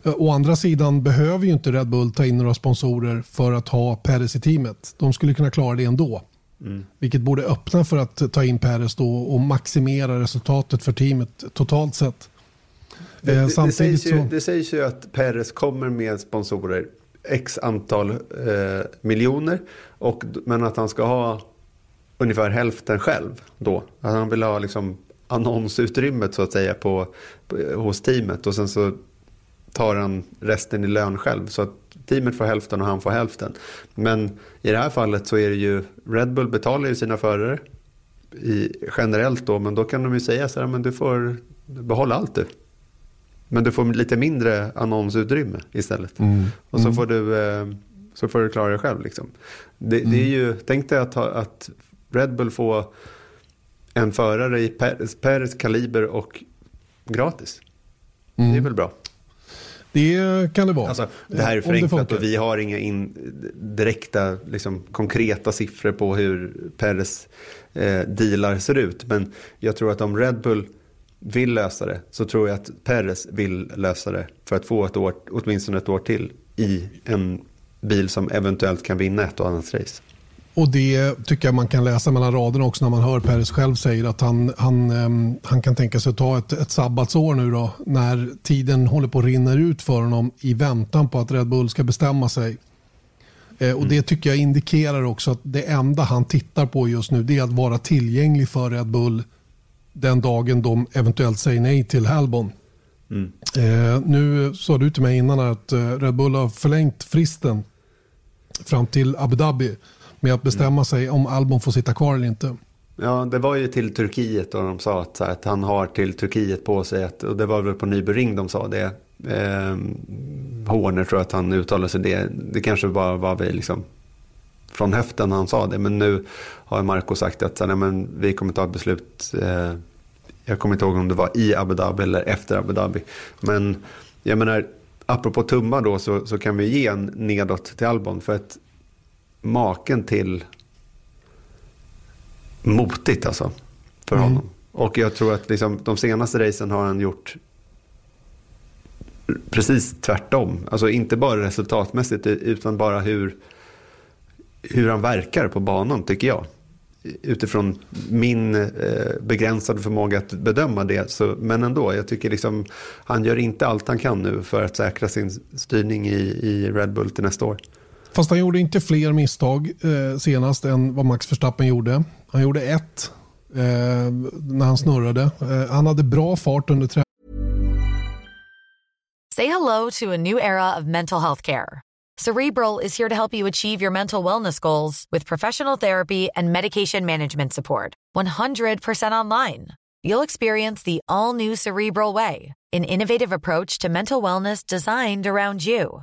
Eh, å andra sidan behöver ju inte Red Bull ta in några sponsorer för att ha Perez i teamet. De skulle kunna klara det ändå. Mm. Vilket borde öppna för att ta in Peres då och maximera resultatet för teamet totalt sett. Det, det, det, sägs, ju, så... det sägs ju att Peres kommer med sponsorer x antal eh, miljoner. Och, men att han ska ha ungefär hälften själv då. Att han vill ha liksom annonsutrymmet så att säga på, på, hos teamet. Och sen så tar han resten i lön själv. Så att teamet får hälften och han får hälften. Men i det här fallet så är det ju, Red Bull betalar ju sina förare i, generellt då, men då kan de ju säga så här, men du får behålla allt du. Men du får lite mindre annonsutrymme istället. Mm. Och så, mm. får du, eh, så får du klara dig själv. Liksom. Det, mm. det, är mm. ju, tänk dig att, att Red Bull får en förare i Peres kaliber och gratis. Det är mm. väl bra. Det kan det vara. Alltså, det här är förenklat och vi har inga in, direkta liksom, konkreta siffror på hur Peres eh, dealar ser ut. Men jag tror att om Red Bull vill lösa det så tror jag att Peres vill lösa det för att få ett år, åtminstone ett år till i en bil som eventuellt kan vinna ett och annat race. Och det tycker jag man kan läsa mellan raderna också när man hör Peres själv säga att han, han, ehm, han kan tänka sig att ta ett, ett sabbatsår nu då när tiden håller på att rinna ut för honom i väntan på att Red Bull ska bestämma sig. Eh, och mm. Det tycker jag indikerar också att det enda han tittar på just nu det är att vara tillgänglig för Red Bull den dagen de eventuellt säger nej till Halbon. Mm. Eh, nu sa du till mig innan att eh, Red Bull har förlängt fristen fram till Abu Dhabi med att bestämma mm. sig om Albon får sitta kvar eller inte. Ja, det var ju till Turkiet och de sa att, att han har till Turkiet på sig. Att, och det var väl på Nybyring de sa det. Eh, Horner tror jag att han uttalade sig det. Det kanske bara var vi liksom från höften när han sa det. Men nu har Marco sagt att nej, men vi kommer ta ett beslut. Eh, jag kommer inte ihåg om det var i Abu Dhabi eller efter Abu Dhabi. Men jag menar, apropå tumma då så, så kan vi ge en nedåt till Albon. För att maken till motigt alltså. För mm. honom. Och jag tror att liksom, de senaste racen har han gjort precis tvärtom. Alltså inte bara resultatmässigt utan bara hur, hur han verkar på banan tycker jag. Utifrån min eh, begränsade förmåga att bedöma det. Så, men ändå, jag tycker liksom han gör inte allt han kan nu för att säkra sin styrning i, i Red Bull till nästa år. Fast han gjorde inte fler misstag eh, senast än vad Max Verstappen gjorde. Han gjorde ett eh, när han snurrade. Eh, han hade bra fart under träningen. Say hello to a new era of mental health care. Cerebral is here to help you achieve your mental wellness goals with professional therapy and medication management support. 100% online. You'll experience the all new Cerebral Way, an innovative approach to mental wellness designed around you.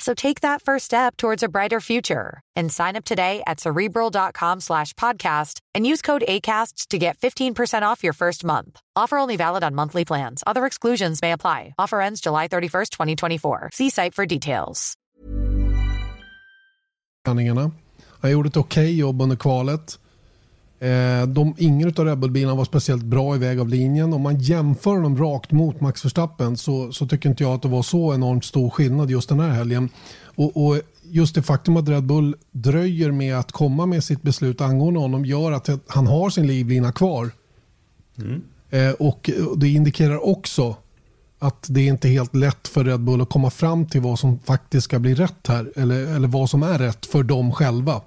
So take that first step towards a brighter future and sign up today at cerebral.com slash podcast and use code ACasts to get 15% off your first month. Offer only valid on monthly plans. Other exclusions may apply. Offer ends July 31st, 2024. See site for details. Han gjorde ett okej okay jobb under kvalet. Eh, de, ingen av Red Bull-bilarna var speciellt bra i väg av linjen. Om man jämför dem rakt mot Max Verstappen så, så tycker inte jag att det var så enormt stor skillnad just den här helgen. Och, och just det faktum att Red Bull dröjer med att komma med sitt beslut angående honom gör att han har sin livlina kvar. Mm. Eh, och det indikerar också att det inte är helt lätt för Red Bull att komma fram till vad som faktiskt ska bli rätt här. Eller, eller vad som är rätt för dem själva.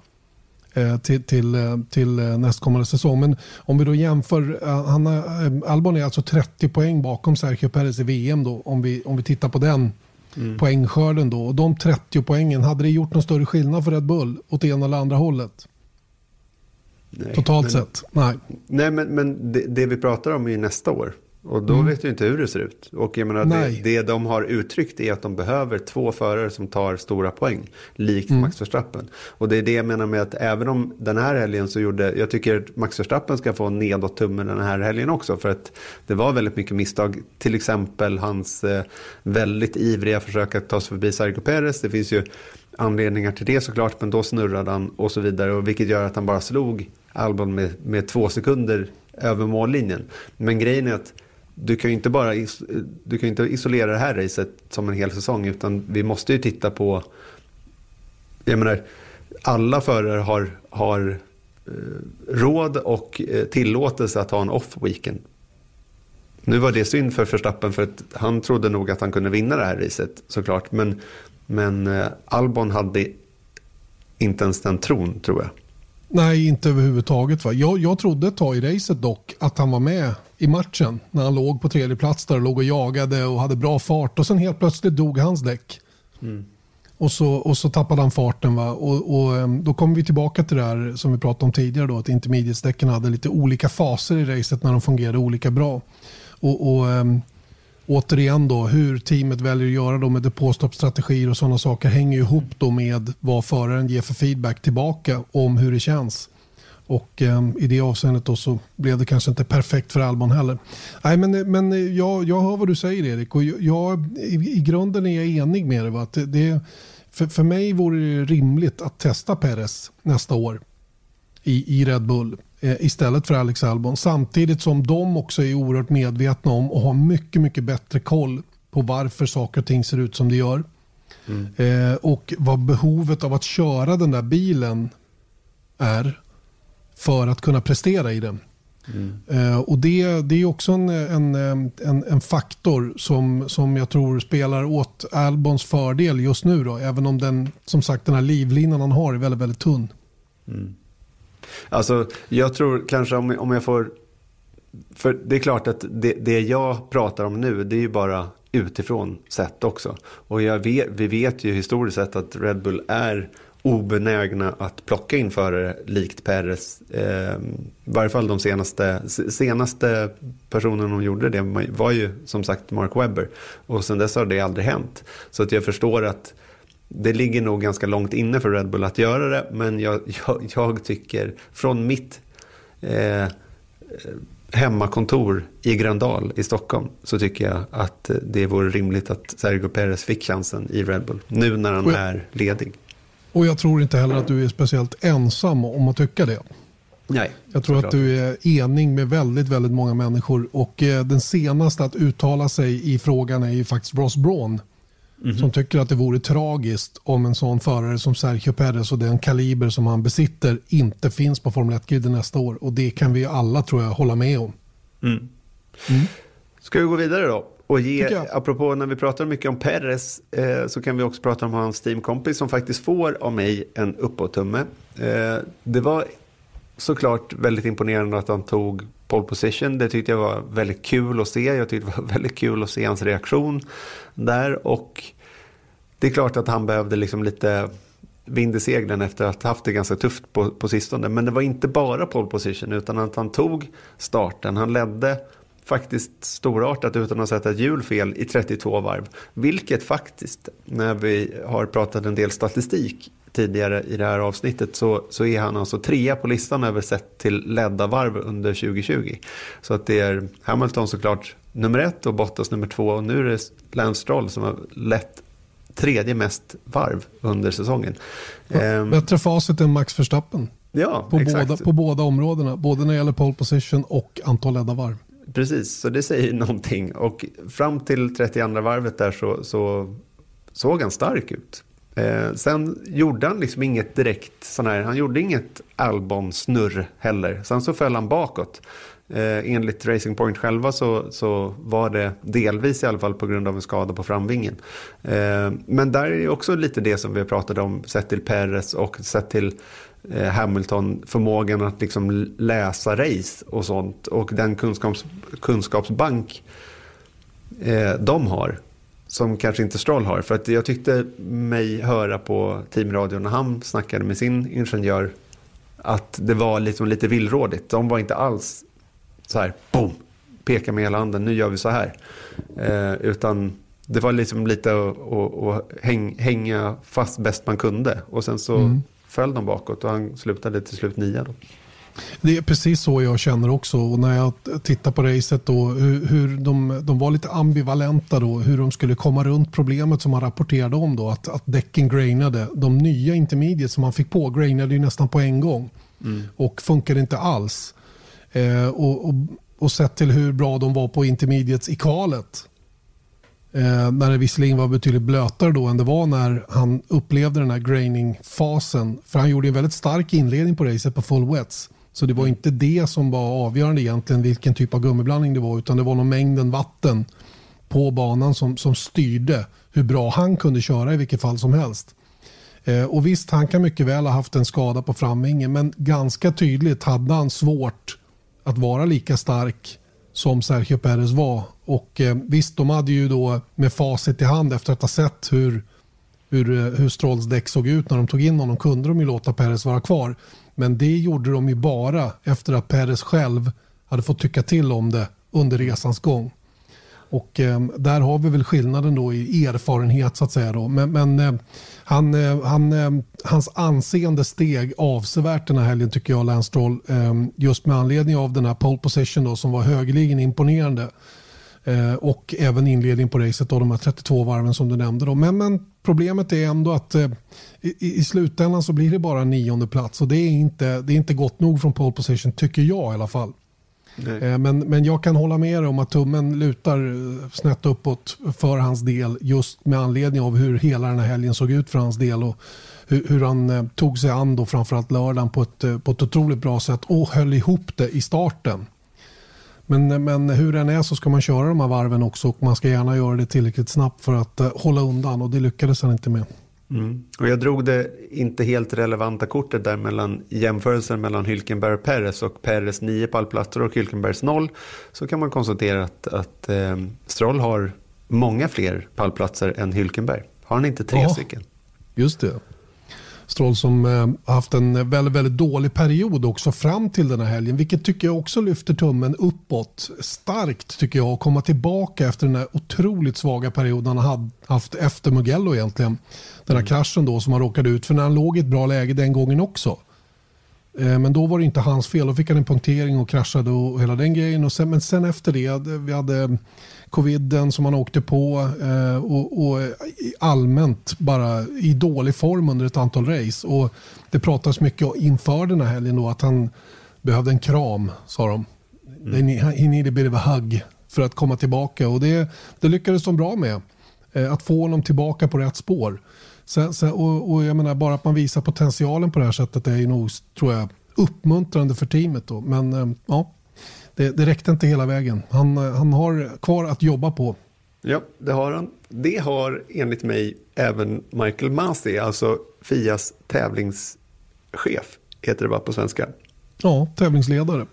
Eh, till, till, eh, till eh, nästkommande säsong. Men om vi då jämför, han, Albon är alltså 30 poäng bakom Sergio Perez i VM då, om vi, om vi tittar på den mm. poängskörden då. Och de 30 poängen, hade det gjort någon större skillnad för Red Bull åt ena eller andra hållet? Nej, Totalt men, sett? Nej. Nej, men, men det, det, vi pratar om är nästa år. Och då mm. vet du inte hur det ser ut. Och jag menar, det, det, de har uttryckt är att de behöver två förare som tar stora poäng. Likt mm. Max Verstappen. Och det är det jag menar med att även om den här helgen så gjorde, jag tycker att Max Verstappen ska få nedåt tummen den här helgen också. För att det var väldigt mycket misstag. Till exempel hans eh, väldigt ivriga försök att ta sig förbi Sergio Perez. Det finns ju anledningar till det såklart. Men då snurrade han och så vidare. Och vilket gör att han bara slog Albon med, med två sekunder över mållinjen. Men grejen är att du kan ju inte bara du kan inte isolera det här racet som en hel säsong utan vi måste ju titta på, jag menar, alla förare har, har eh, råd och eh, tillåtelse att ha en off-weekend. Nu var det synd för Verstappen för att han trodde nog att han kunde vinna det här racet såklart. Men, men eh, Albon hade inte ens den tron tror jag. Nej, inte överhuvudtaget. Va? Jag, jag trodde ett tag i racet dock att han var med i matchen när han låg på tredje plats där och låg och jagade och hade bra fart och sen helt plötsligt dog hans däck. Mm. Och, så, och så tappade han farten. Va? Och, och ehm, då kommer vi tillbaka till det här som vi pratade om tidigare då, att intermediate-däcken hade lite olika faser i racet när de fungerade olika bra. Och, och ähm, återigen då, hur teamet väljer att göra då med depåstoppstrategier och sådana saker hänger ihop då med vad föraren ger för feedback tillbaka om hur det känns. Och eh, i det avseendet då så blev det kanske inte perfekt för Albon heller. Nej, men, men jag, jag hör vad du säger Erik och jag, i, i grunden är jag enig med dig. Va? Att det, för, för mig vore det rimligt att testa Perez nästa år i, i Red Bull eh, istället för Alex Albon. Samtidigt som de också är oerhört medvetna om och har mycket, mycket bättre koll på varför saker och ting ser ut som det gör. Mm. Eh, och vad behovet av att köra den där bilen är för att kunna prestera i den. Mm. Eh, och det, det är också en, en, en, en, faktor som, som jag tror spelar åt Albons fördel just nu. Då, även om den, som sagt, den här livlinan han har är väldigt, väldigt tunn. Mm. Alltså, jag tror kanske om, om jag får... För det är klart att det, det jag pratar om nu, det är ju bara utifrån sett också. Och vet, vi vet ju historiskt sett att Red Bull är obenägna att plocka in förare likt Perez. Eh, I varje fall de senaste, senaste personen de gjorde det var ju som sagt Mark Webber. Och sen dess har det aldrig hänt. Så att jag förstår att det ligger nog ganska långt inne för Red Bull att göra det. Men jag, jag, jag tycker från mitt eh, hemmakontor i Gröndal i Stockholm så tycker jag att det vore rimligt att Sergio Perez fick chansen i Red Bull. Nu när han är ledig. Och jag tror inte heller att du är speciellt ensam om att tycka det. Nej, jag tror att du är enig med väldigt, väldigt många människor. Och eh, den senaste att uttala sig i frågan är ju faktiskt Ross Braun. Mm -hmm. Som tycker att det vore tragiskt om en sån förare som Sergio Perez och den kaliber som han besitter inte finns på Formel 1-griden nästa år. Och det kan vi alla tror jag hålla med om. Mm. Mm. Ska vi gå vidare då? Och ge, apropå när vi pratar mycket om Perez eh, så kan vi också prata om hans teamkompis som faktiskt får av mig en uppåttumme. Eh, det var såklart väldigt imponerande att han tog pole position. Det tyckte jag var väldigt kul att se. Jag tyckte det var väldigt kul att se hans reaktion där. Och det är klart att han behövde liksom lite vind i seglen efter att ha haft det ganska tufft på, på sistone. Men det var inte bara pole position utan att han tog starten. Han ledde faktiskt storartat utan att sätta ett hjul fel i 32 varv. Vilket faktiskt, när vi har pratat en del statistik tidigare i det här avsnittet så, så är han alltså trea på listan över sett till ledda varv under 2020. Så att det är Hamilton såklart nummer ett och Bottas nummer två och nu är det Lance Stroll som har lett tredje mest varv under säsongen. Ja, ehm, bättre facit än Max Verstappen. Ja, på, exakt. båda, på båda områdena, både när det gäller pole position och antal ledda varv. Precis, så det säger någonting. Och fram till 32 varvet där så, så såg han stark ut. Eh, sen gjorde han liksom inget direkt sån här, han gjorde inget Albon-snurr heller. Sen så föll han bakåt. Eh, enligt Racing Point själva så, så var det delvis i alla fall på grund av en skada på framvingen. Eh, men där är det också lite det som vi pratade om sett till Perez och sett till eh, Eh, Hamilton förmågan att liksom läsa race och sånt och den kunskaps, kunskapsbank eh, de har som kanske inte Stroll har. För att jag tyckte mig höra på teamradion när han snackade med sin ingenjör att det var liksom lite villrådigt. De var inte alls så här, boom, peka med hela handen, nu gör vi så här. Eh, utan det var liksom lite att häng, hänga fast bäst man kunde. Och sen så mm föll de bakåt och han slutade till slut nia. Då. Det är precis så jag känner också. Och när jag tittar på racet då, hur, hur de, de var lite ambivalenta då, hur de skulle komma runt problemet som man rapporterade om då, att, att däcken grainade. De nya intermediate som man fick på grainade ju nästan på en gång mm. och funkade inte alls. Eh, och, och, och sett till hur bra de var på intermediates i kalet Eh, när det visserligen var betydligt blötare då än det var när han upplevde den här graining-fasen. För han gjorde en väldigt stark inledning på racet på full wets. Så det var inte det som var avgörande egentligen vilken typ av gummiblandning det var utan det var nog mängden vatten på banan som, som styrde hur bra han kunde köra i vilket fall som helst. Eh, och visst, han kan mycket väl ha haft en skada på framvingen men ganska tydligt hade han svårt att vara lika stark som Sergio Perez var. Och eh, visst, de hade ju då med facit i hand efter att ha sett hur, hur, eh, hur Strolls däck såg ut när de tog in honom kunde de ju låta Perez vara kvar. Men det gjorde de ju bara efter att Perez själv hade fått tycka till om det under resans gång. Och eh, där har vi väl skillnaden då i erfarenhet så att säga. Då. Men, men eh, han, eh, han, eh, hans anseende steg avsevärt den här helgen tycker jag, Lance Stroll. Ehm, just med anledning av den här pole position då, som var högeligen imponerande. Eh, och även inledning på racet och de här 32 varven som du nämnde. Då. Men, men problemet är ändå att i, i slutändan så blir det bara en nionde plats och det är inte, det är inte gott nog från pole position tycker jag i alla fall. Nej. Eh, men, men jag kan hålla med om att tummen lutar eh, snett uppåt för hans del just med anledning av hur hela den här helgen såg ut för hans del och hur, hur han eh, tog sig an då framförallt lördagen på ett, eh, på ett otroligt bra sätt och höll ihop det i starten. Men, men hur den är så ska man köra de här varven också och man ska gärna göra det tillräckligt snabbt för att hålla undan och det lyckades han inte med. Mm. Och jag drog det inte helt relevanta kortet där mellan jämförelsen mellan Hylkenberg och Perez och Perez 9 pallplatser och Hylkenbergs 0 så kan man konstatera att, att eh, Stroll har många fler pallplatser än Hylkenberg. Har han inte tre ja, stycken? Just det. Stroll som eh, haft en väldigt, väldigt dålig period också fram till den här helgen. Vilket tycker jag också lyfter tummen uppåt starkt tycker jag. att komma tillbaka efter den här otroligt svaga perioden han hade haft efter Mugello egentligen. Den här mm. kraschen då som han råkade ut för när han låg i ett bra läge den gången också. Eh, men då var det inte hans fel. Då fick han en punktering och kraschade och hela den grejen. Och sen, men sen efter det, vi hade coviden som han åkte på eh, och, och allmänt bara i dålig form under ett antal race. Och det pratades mycket inför den här helgen då att han behövde en kram, sa de. Mm. He needed a bit of a hug för att komma tillbaka och det, det lyckades de bra med. Eh, att få honom tillbaka på rätt spår. Sen, sen, och, och, jag menar bara att man visar potentialen på det här sättet är ju nog, tror jag, uppmuntrande för teamet. Då. Men eh, ja, det, det räckte inte hela vägen. Han, eh, han har kvar att jobba på. Ja, det har han. Det har enligt mig även Michael Masi, alltså Fias tävlingschef, heter det bara på svenska. Ja, tävlingsledare.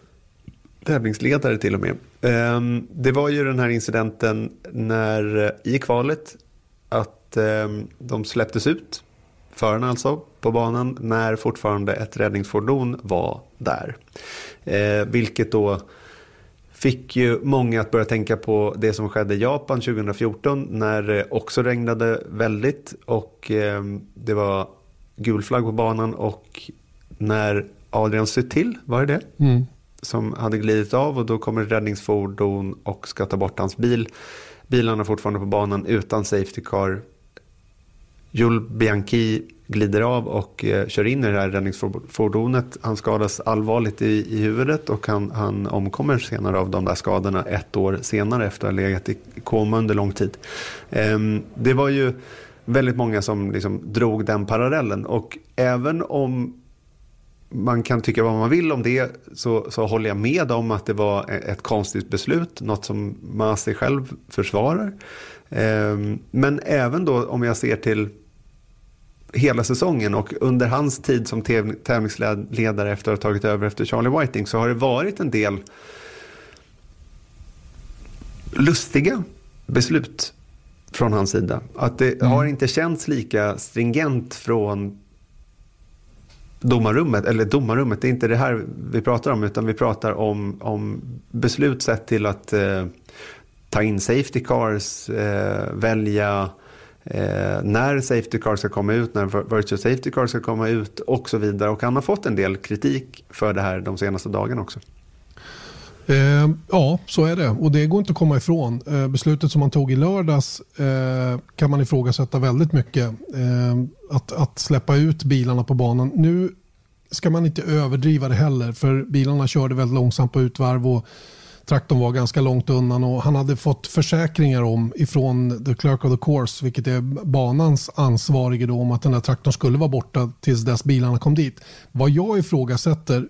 Tävlingsledare till och med. Ehm, det var ju den här incidenten när, i kvalet att ehm, de släpptes ut, förarna alltså, på banan när fortfarande ett räddningsfordon var där. Eh, vilket då fick ju många att börja tänka på det som skedde i Japan 2014 när det också regnade väldigt och ehm, det var gul flagg på banan och när Adrian Sutil, var det det? Mm som hade glidit av och då kommer räddningsfordon och ska ta bort hans bil. Bilarna är fortfarande på banan utan safety car. Jules Bianchi glider av och eh, kör in i det här räddningsfordonet. Han skadas allvarligt i, i huvudet och han, han omkommer senare av de där skadorna ett år senare efter att ha legat i koma under lång tid. Eh, det var ju väldigt många som liksom drog den parallellen och även om man kan tycka vad man vill om det så, så håller jag med om att det var e-, ett konstigt beslut, något som Masi själv försvarar. Eh, men även då om jag ser till hela säsongen och under hans tid som tävlingsledare efter att ha tagit över efter Charlie Whiting så har det varit en del lustiga beslut från hans sida. Att det mm. har inte känts lika stringent från domarrummet, eller domarrummet, det är inte det här vi pratar om, utan vi pratar om, om beslut sett till att eh, ta in safety cars, eh, välja eh, när safety Car ska komma ut, när virtual safety Car ska komma ut och så vidare. Och han har fått en del kritik för det här de senaste dagarna också. Eh, ja, så är det. Och det går inte att komma ifrån. Eh, beslutet som man tog i lördags eh, kan man ifrågasätta väldigt mycket. Eh, att, att släppa ut bilarna på banan. Nu ska man inte överdriva det heller. För bilarna körde väldigt långsamt på utvarv. Och traktorn var ganska långt undan och han hade fått försäkringar om ifrån the clerk of the course, vilket är banans ansvarige då, om att den här traktorn skulle vara borta tills dess bilarna kom dit. Vad jag ifrågasätter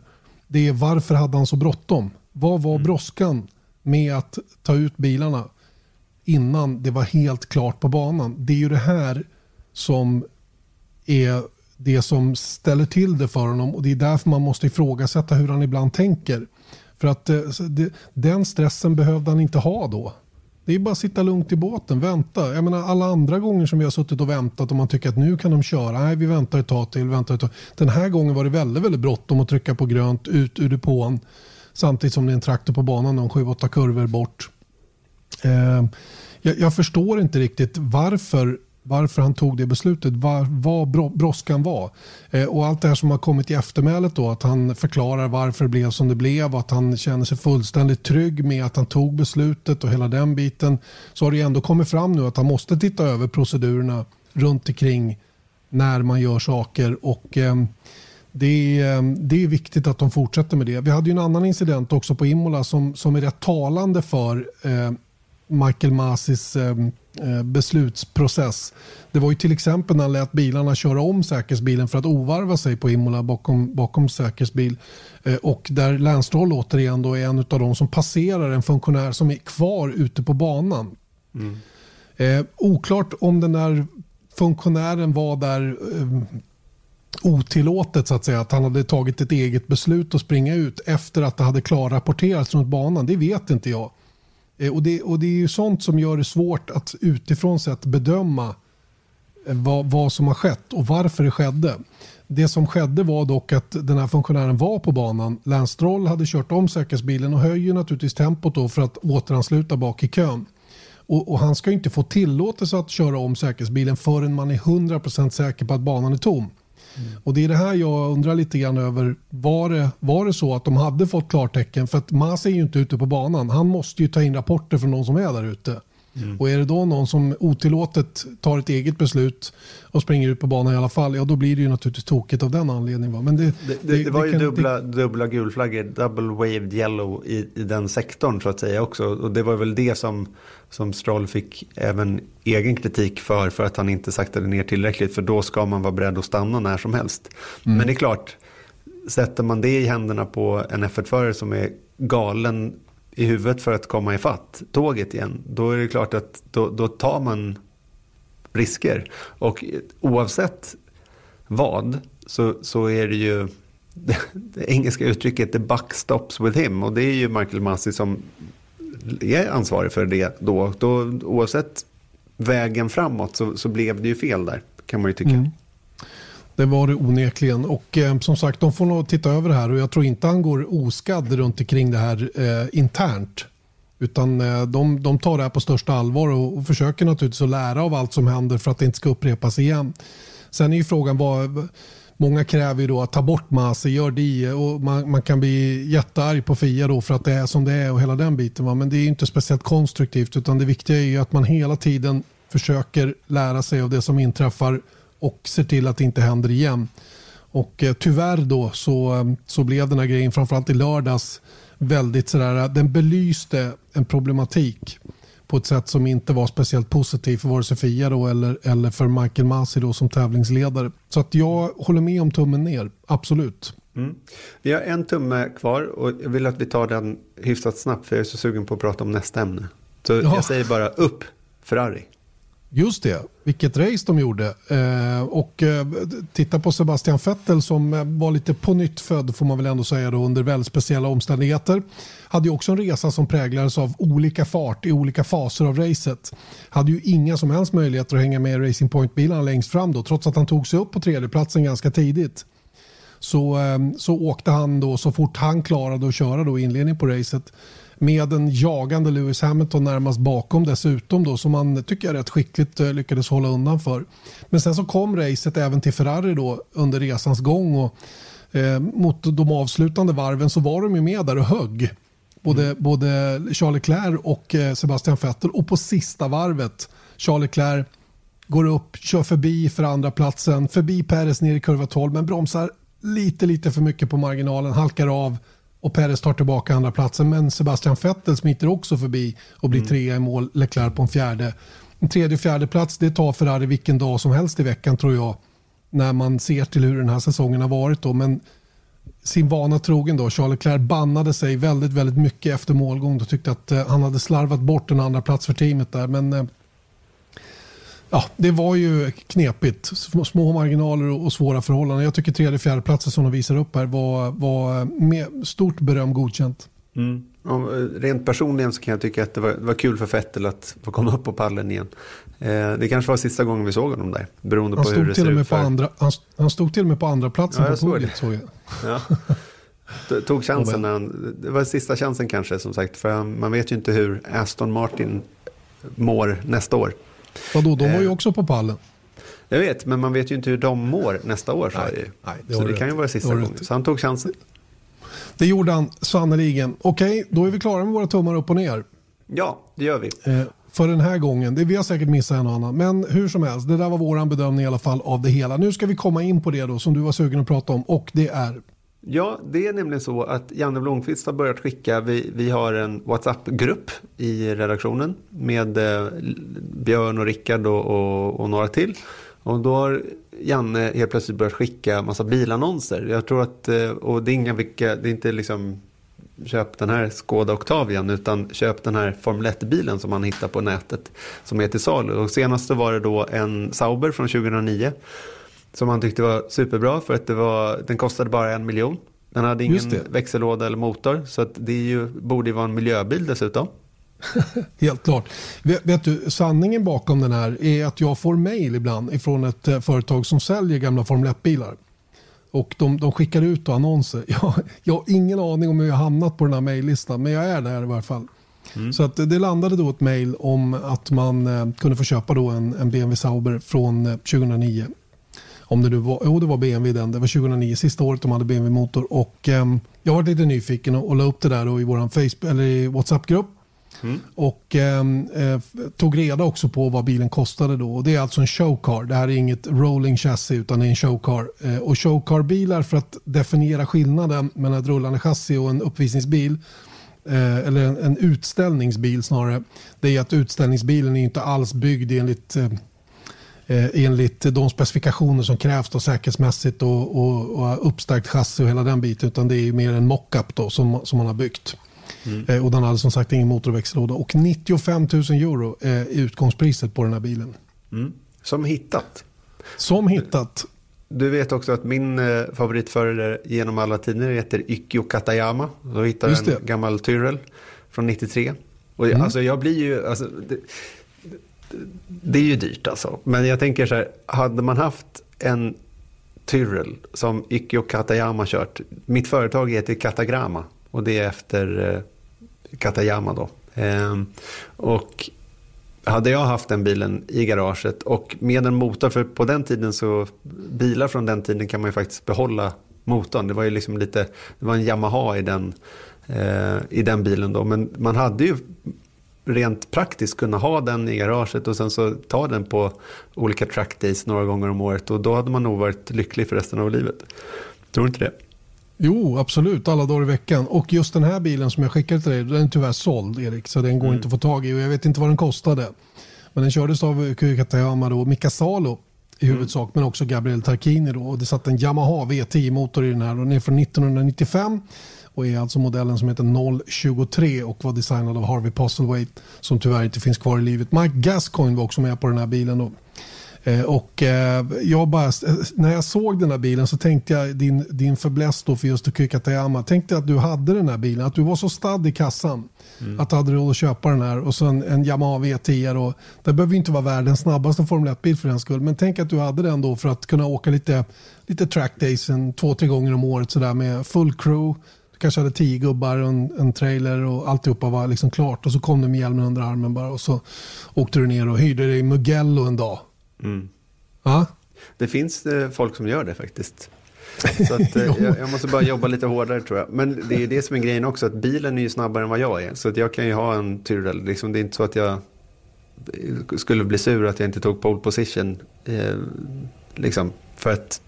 det är varför hade han så bråttom? Vad var mm. brådskan med att ta ut bilarna innan det var helt klart på banan? Det är ju det här som är det som ställer till det för honom och det är därför man måste ifrågasätta hur han ibland tänker. För att eh, det, den stressen behövde han inte ha då. Det är bara att sitta lugnt i båten, vänta. Jag menar alla andra gånger som vi har suttit och väntat och man tycker att nu kan de köra. Nej, vi väntar ett tag till, väntar ett tag. Den här gången var det väldigt, väldigt bråttom att trycka på grönt ut ur depån. Samtidigt som det är en traktor på banan de 7-8 kurvor bort. Eh, jag, jag, förstår inte riktigt varför, varför han tog det beslutet. Var, vad brådskan var. Eh, och allt det här som har kommit i eftermälet då. Att han förklarar varför det blev som det blev. Att han känner sig fullständigt trygg med att han tog beslutet och hela den biten. Så har det ändå kommit fram nu att han måste titta över procedurerna runt omkring när man gör saker. och eh, det är, det är viktigt att de fortsätter med det. Vi hade ju en annan incident också på Imola som, som är rätt talande för eh, Michael Masis eh, beslutsprocess. Det var ju till exempel när han lät bilarna köra om säkerhetsbilen för att ovarva sig på Imola bakom, bakom säkerhetsbil. Eh, och där Lance Stroll återigen då är en av de som passerar en funktionär som är kvar ute på banan. Mm. Eh, oklart om den där funktionären var där ehm, otillåtet så att säga att han hade tagit ett eget beslut att springa ut efter att det hade klarrapporterats runt banan. Det vet inte jag. Eh, och det, och det är ju sånt som gör det svårt att utifrån sett bedöma eh, vad, vad som har skett och varför det skedde. Det som skedde var dock att den här funktionären var på banan. Lance Stroll hade kört om säkerhetsbilen och höjer naturligtvis tempot då för att återansluta bak i kön. Och, och, han ska inte få tillåtelse att köra om säkerhetsbilen förrän man är 100% säker på att banan är tom. Mm. Och det är det här jag undrar lite grann över. Var det, var det så att de hade fått klartecken? För att Mas är ju inte ute på banan. Han måste ju ta in rapporter från någon som är där ute. Mm. Och är det då någon som otillåtet tar ett eget beslut och springer ut på banan i alla fall, ja då blir det ju naturligtvis tokigt av den anledningen. Men det, det, det, det var ju dubbla, dubbla gulflaggor, double waved yellow i, i den sektorn så att säga också. Och det var väl det som, som Stroll fick även egen kritik för, för att han inte saktade ner tillräckligt. För då ska man vara beredd att stanna när som helst. Mm. Men det är klart, sätter man det i händerna på en F1-förare som är galen i huvudet för att komma ifatt tåget igen, då är det klart att då, då tar man risker. Och oavsett vad så, så är det ju det, det engelska uttrycket the buck stops with him och det är ju Michael Massey som är ansvarig för det då. då oavsett vägen framåt så, så blev det ju fel där kan man ju tycka. Mm. Det var det onekligen. Och eh, som sagt, de får nog titta över det här och jag tror inte han går oskadd runt omkring det här eh, internt. Utan eh, de, de tar det här på största allvar och, och, försöker naturligtvis att lära av allt som händer för att det inte ska upprepas igen. Sen är ju frågan vad Många kräver ju då att ta bort Masi, gör det och man, man, kan bli jättearg på Fia då för att det är som det är och hela den biten. Va? Men det är inte speciellt konstruktivt utan det viktiga är ju att man hela tiden försöker lära sig av det som inträffar och ser till att det inte händer igen. Och eh, tyvärr då så, eh, så blev den här grejen, framförallt i lördags, väldigt sådär, den belyste en problematik på ett sätt som inte var speciellt positivt för vare sig Fia då eller, eller för Michael Masi då som tävlingsledare. Så att jag håller med om tummen ner, absolut. Mm. Vi har en tumme kvar och jag vill att vi tar den hyfsat snabbt för jag är så sugen på att prata om nästa ämne. Så ja. jag säger bara upp Ferrari. Just det, vilket race de gjorde. Eh, och eh, titta på Sebastian Vettel som eh, var lite på nytt född får man väl ändå säga då, under väldigt speciella omständigheter. Hade ju också en resa som präglades av olika fart i olika faser av racet. Hade ju inga som helst möjligheter att hänga med i Racing Point-bilarna längst fram då, trots att han tog sig upp på tredjeplatsen ganska tidigt. Så, eh, så åkte han då så fort han klarade att köra då inledningen på racet med en jagande Lewis Hamilton närmast bakom dessutom då som man tycker jag rätt skickligt eh, lyckades hålla undan för. Men sen så kom racet även till Ferrari då under resans gång och eh, mot de avslutande varven så var de ju med där och högg. Både, mm. både Charles Leclerc och eh, Sebastian Vettel och på sista varvet Charles Leclerc går upp, kör förbi för andra platsen, förbi Perez ner i kurva 12 men bromsar lite lite för mycket på marginalen, halkar av och Perez tar tillbaka andra platsen men Sebastian Vettel smiter också förbi och blir mm. trea i mål, Leclerc på en fjärde. En tredje och fjärde plats det tar Ferrari vilken dag som helst i veckan tror jag när man ser till hur den här säsongen har varit. Då. Men sin vana trogen då, Charles Leclerc bannade sig väldigt, väldigt mycket efter målgång och tyckte att eh, han hade slarvat bort en andra plats för teamet där. Men eh, Ja, det var ju knepigt. Små marginaler och svåra förhållanden. Jag tycker tredje fjärde platsen som de visar upp här var, var med stort beröm godkänt. Mm. Och rent personligen så kan jag tycka att det var, var kul för Fettel att få komma upp på pallen igen. Eh, det kanske var sista gången vi såg honom där. Beroende han på hur det ser ut. För... Andra, han, han, stod till och med på andra platsen ja, på podiet. Såg jag. Ja. Tog chansen när han, det var sista chansen kanske som sagt. För man vet ju inte hur Aston Martin mår nästa år. Vadå, de var ju eh, också på pallen. Jag vet, men man vet ju inte hur de mår nästa år. Så, nej, nej, det, så det kan ju vara sista gången. Så han tog chansen. Det gjorde han sannerligen. Okej, då är vi klara med våra tummar upp och ner. Ja, det gör vi. Eh, för den här gången. Det, vi har säkert missat en och annan. Men hur som helst, det där var vår bedömning i alla fall av det hela. Nu ska vi komma in på det då som du var sugen att prata om och det är Ja, det är nämligen så att Janne Blomqvist har börjat skicka, vi, vi har en WhatsApp-grupp i redaktionen med eh, Björn och Rickard och, och, och, några till. Och då har Janne helt plötsligt börjat skicka massa bilannonser. Jag tror att, eh, och det är inga vilka, det är inte liksom köp den här Skoda Octavian utan köp den här Formel 1-bilen som man hittar på nätet som är till salu. Och senast var det då en Sauber från 2009 som han tyckte var superbra för att det var, den kostade bara en miljon. Den hade ingen växellåda eller motor så att det ju, borde ju vara en miljöbil dessutom. Helt klart. Vet, vet, du, sanningen bakom den här är att jag får mail ibland ifrån ett eh, företag som säljer gamla Formel 1-bilar. Och de, de skickar ut annonser. Jag, jag har ingen aning om hur jag hamnat på den här mejllistan men jag är där i varje fall. Mm. Så att det landade då ett mail om att man eh, kunde få köpa då en, en BMW Sauber från 2009. Om det nu var, jo det var BMW den, det var 2009, sista året de hade BMW-motor. Och eh, jag var lite nyfiken och, och la upp det där i vår Facebook, eller i WhatsApp-grupp. Mm. Och ehm, eh, tog reda också på vad bilen kostade då. Och det är alltså en showcar. Det här är inget rolling chassi utan det är en showcar. Eh, och showcar-bilar för att definiera skillnaden mellan ett rullande chassi och en uppvisningsbil eh, eller en, en, utställningsbil snarare. Det är att utställningsbilen är inte alls byggd enligt eh, enligt de specifikationer som krävs då, säkerhetsmässigt och, och, och uppstärkt chassi och hela den biten. Utan det är mer en mockup då som, som man har byggt. Mm. Eh, och den hade som sagt ingen motorväxellåda. Och 95 000 euro är utgångspriset på den här bilen. Mm. Som hittat. Som hittat. Du vet också att min eh, favoritförare genom alla tider heter Ikkyo Katayama. Då hittar en gammal Tyrrell från 93. Och mm. alltså jag blir ju, alltså, det, det, är ju dyrt alltså. Men jag tänker så här, hade man haft en Tyrrell som Ikkyo Katayama kört. Mitt företag heter Katagrama och det är efter eh, Katayama då. Eh, och hade jag haft den bilen i garaget och med en motor, för på den tiden så bilar från den tiden kan man ju faktiskt behålla motorn. Det var ju liksom lite, det var en Yamaha i den, eh, i den bilen då. Men man hade ju rent praktiskt kunnat ha den i garaget och sen så ta den på olika trackdays några gånger om året och då hade man nog varit lycklig för resten av livet. Tror du inte det? Jo, absolut. Alla dagar i veckan. Och just den här bilen som jag skickade till dig, den är tyvärr såld Erik. Så den går mm. inte att få tag i och jag vet inte vad den kostade. Men den kördes av Katayama och Mika Salo i mm. huvudsak. Mm. Men också Gabriel Tarquini då. Och det satt en Yamaha V10-motor i den här och den är från 1995 och är alltså modellen som heter 023 och var designad av Harvey Postlethwaite som tyvärr inte finns kvar i livet. Mike Gascoigne var också med på den här bilen. Då. Eh, och eh, jag bara, eh, när jag såg den här bilen så tänkte jag din, din förbläst för just Katayama. Tänkte att du hade den här bilen, att du var så stadd i kassan. Mm. Att du hade råd att köpa den här och sen en Yamaha V10. Och, det behöver inte vara världens snabbaste Formel 1-bil för den skull. Men tänk att du hade den då för att kunna åka lite, lite trackdays en, två, tre gånger om året sådär med full crew. Kanske hade tio gubbar och en, en trailer och alltihopa var liksom klart. Och så kom du med hjälmen under armen bara och så åkte du ner och hyrde dig Mugello en dag. Mm. Ja? Det finns eh, folk som gör det faktiskt. Så att, eh, jag, jag, måste bara jobba lite hårdare tror jag. Men det är det som är grejen också, att bilen är ju snabbare än vad jag är. Så att jag kan ju ha en Tyrrell. Liksom, det är inte så att jag skulle bli sur att jag inte tog pole position. Eh, liksom, för att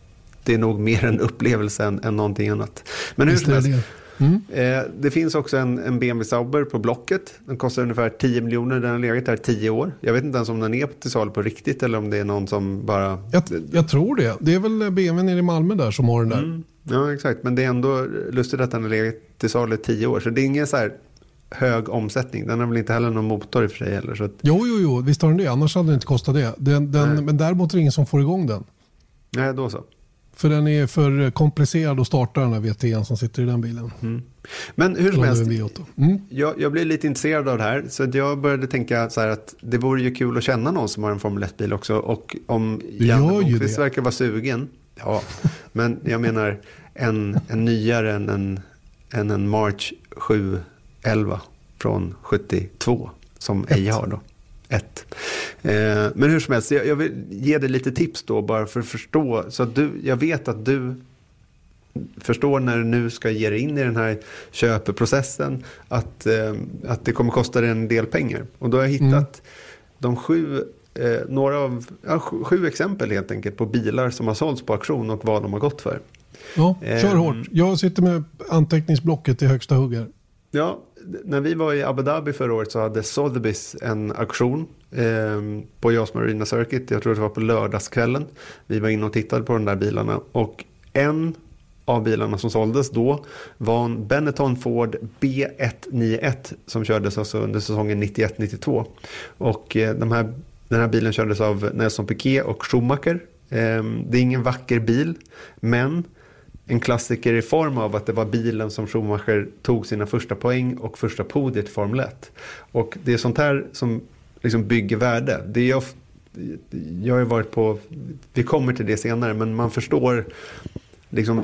det är nog mer en upplevelse än, än någonting annat. Men hur som helst. Mm. Eh, det finns också en, en BMW Sauber på Blocket. Den kostar ungefär 10 miljoner. Den har legat där 10 år. Jag vet inte ens om den är till salu på riktigt eller om det är någon som bara... Jag, jag tror det. Det är väl BMW nere i Malmö där som har den där. Mm. Ja, exakt. Men det är ändå lustigt att den har legat till salu i 10 år. Så det är ingen så här hög omsättning. Den har väl inte heller någon motor i och för sig heller. Så att... Jo, jo, jo, visst har den det. Annars hade den inte kostat det. Den, den, men däremot är det ingen som får igång den. Nej, då så. För den är för komplicerad att starta den här VT'n som sitter i den bilen. Mm. Men hur som helst, mm. jag, jag blev lite intresserad av det här. Så jag började tänka så här att det vore ju kul att känna någon som har en Formel 1-bil också. Och om Janne Blomqvist verkar vara sugen. Ja, men jag menar en, en nyare än en, än en March 711 från 72 som Eja har då. Ett. Eh, men hur som helst, jag, vill ge dig lite tips då bara för att förstå. Så att du, jag vet att du förstår när du nu ska ge dig in i den här köpeprocessen att, eh, att det kommer kosta dig en del pengar. Och då har jag hittat mm. de sju, eh, några av, ja, sju, sju, exempel helt enkelt på bilar som har sålts på auktion och vad de har gått för. Ja, kör eh, hårt. Jag sitter med anteckningsblocket i högsta hugg Ja, när vi var i Abu Dhabi förra året så hade Sotheby's en auktion eh, på JAS Marina Circuit. Jag tror det var på lördagskvällen. Vi var inne och tittade på de där bilarna. Och en av bilarna som såldes då var en Benetton Ford B191 som kördes alltså under säsongen 91-92. Och eh, de här, den här bilen kördes av Nelson Piquet och Schumacher. Eh, det är ingen vacker bil, men en klassiker i form av att det var bilen som Schumacher tog sina första poäng och första podiet i Formel 1. Och det är sånt här som liksom bygger värde. Det är jag, jag har varit på, vi kommer till det senare, men man förstår liksom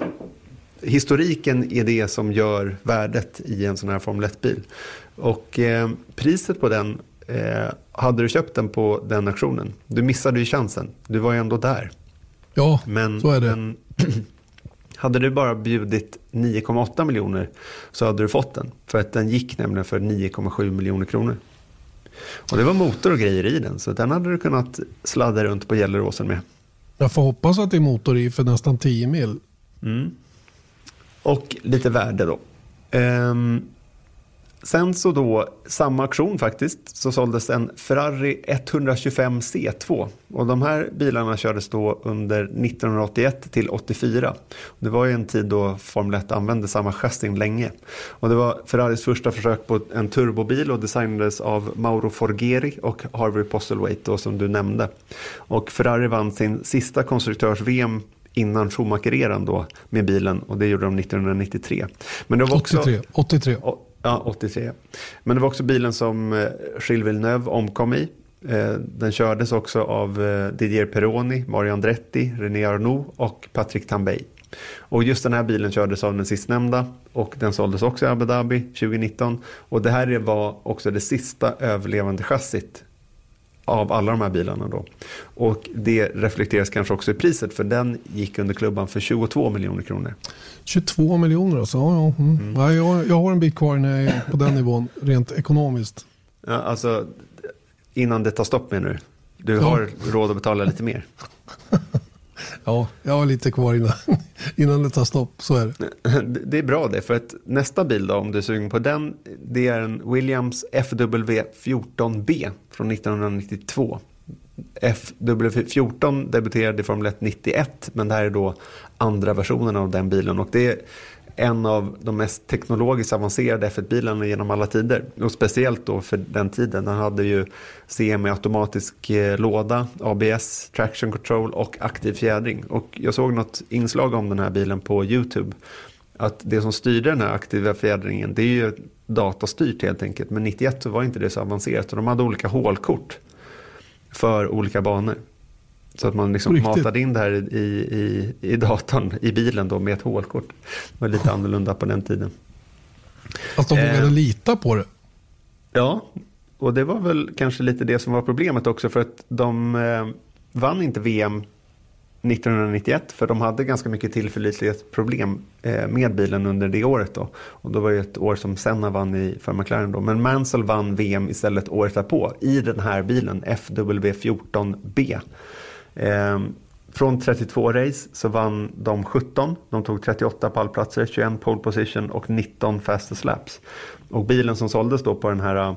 historiken är det som gör värdet i en sån här Formel 1-bil. Och eh, priset på den, eh, hade du köpt den på den auktionen, du missade ju chansen. Du var ju ändå där. Ja, Men, så är det. men hade du bara bjudit 9,8 miljoner så hade du fått den. För att den gick nämligen för 9,7 miljoner kronor. Och det var motor och grejer i den, så den hade du kunnat sladda runt på Gelleråsen med. Jag får hoppas att det är motor i för nästan 10 mil. Mm. Och lite värde då. Ehm, sen så då, samma auktion faktiskt, så såldes en Ferrari 125 C2. Och de här bilarna kördes då under 1981 till 84. Det var ju en tid då Formel 1 använde samma chassin länge. Och det var Ferraris första försök på en turbobil och designades av Mauro Forgeri och Harvey Postlethwaite som du nämnde. Och Ferrari vann sin sista konstruktörs-VM innan Schumacher-eran då med bilen och det gjorde de 1993. Men det var också, 83. 83. Ja, 83. Men det var också bilen som eh, Gilles Villeneuve omkom i. Eh, den kördes också av eh, Didier Peroni, Mario Andretti, René Arnoux och Patrick Tambay. Och just den här bilen kördes av den sistnämnda och den såldes också i Abu Dhabi 2019. Och det här var också det sista överlevande chassit av alla de här bilarna då. Och det reflekteras kanske också i priset för den gick under klubban för 22 miljoner kronor. 22 miljoner alltså. Ja, ja. Mm. Nej, jag, jag har en bit kvar när jag är på den nivån rent ekonomiskt. Ja, alltså, innan det tar stopp menar du? Du Ja. har råd att betala lite mer. Ja, jag har lite kvar innan, innan det tar stopp. Så är det. Det- är bra det, för att nästa bil då, om du är sugen på den, det är en Williams FW14B från 1992. FW14 debuterade i Formel 1 91, men det här är då andra versionen av den bilen. Och det är en av de mest teknologiskt avancerade F1-bilarna genom alla tider. Och speciellt då för den tiden. Den hade ju semi-automatisk eh, låda, ABS, traction control och aktiv fjädring. Och jag såg något inslag om den här bilen på YouTube. Att det som styrde den här aktiva fjädringen, det är ju datastyrt helt enkelt. Men 91 så var inte det så avancerat. Och de hade olika hålkort för olika banor. Så att man liksom matade in det här i, i, i datorn i bilen då med ett hålkort. Det var lite annorlunda på den tiden. Att de Eh. vågade lita på det. Ja, och det var väl kanske lite det som var problemet också för att de eh, vann inte VM 1991 för de hade ganska mycket tillförlitlighetsproblem eh, med bilen under det året då. Och då var det ett år som Senna vann i för McLaren då. Men Mansell vann VM istället året därpå i den här bilen, FW14B. Eh, från 32 race så vann de 17. De tog 38 pallplatser, 21 pole position och 19 fastest laps. Och bilen som såldes då på den här uh,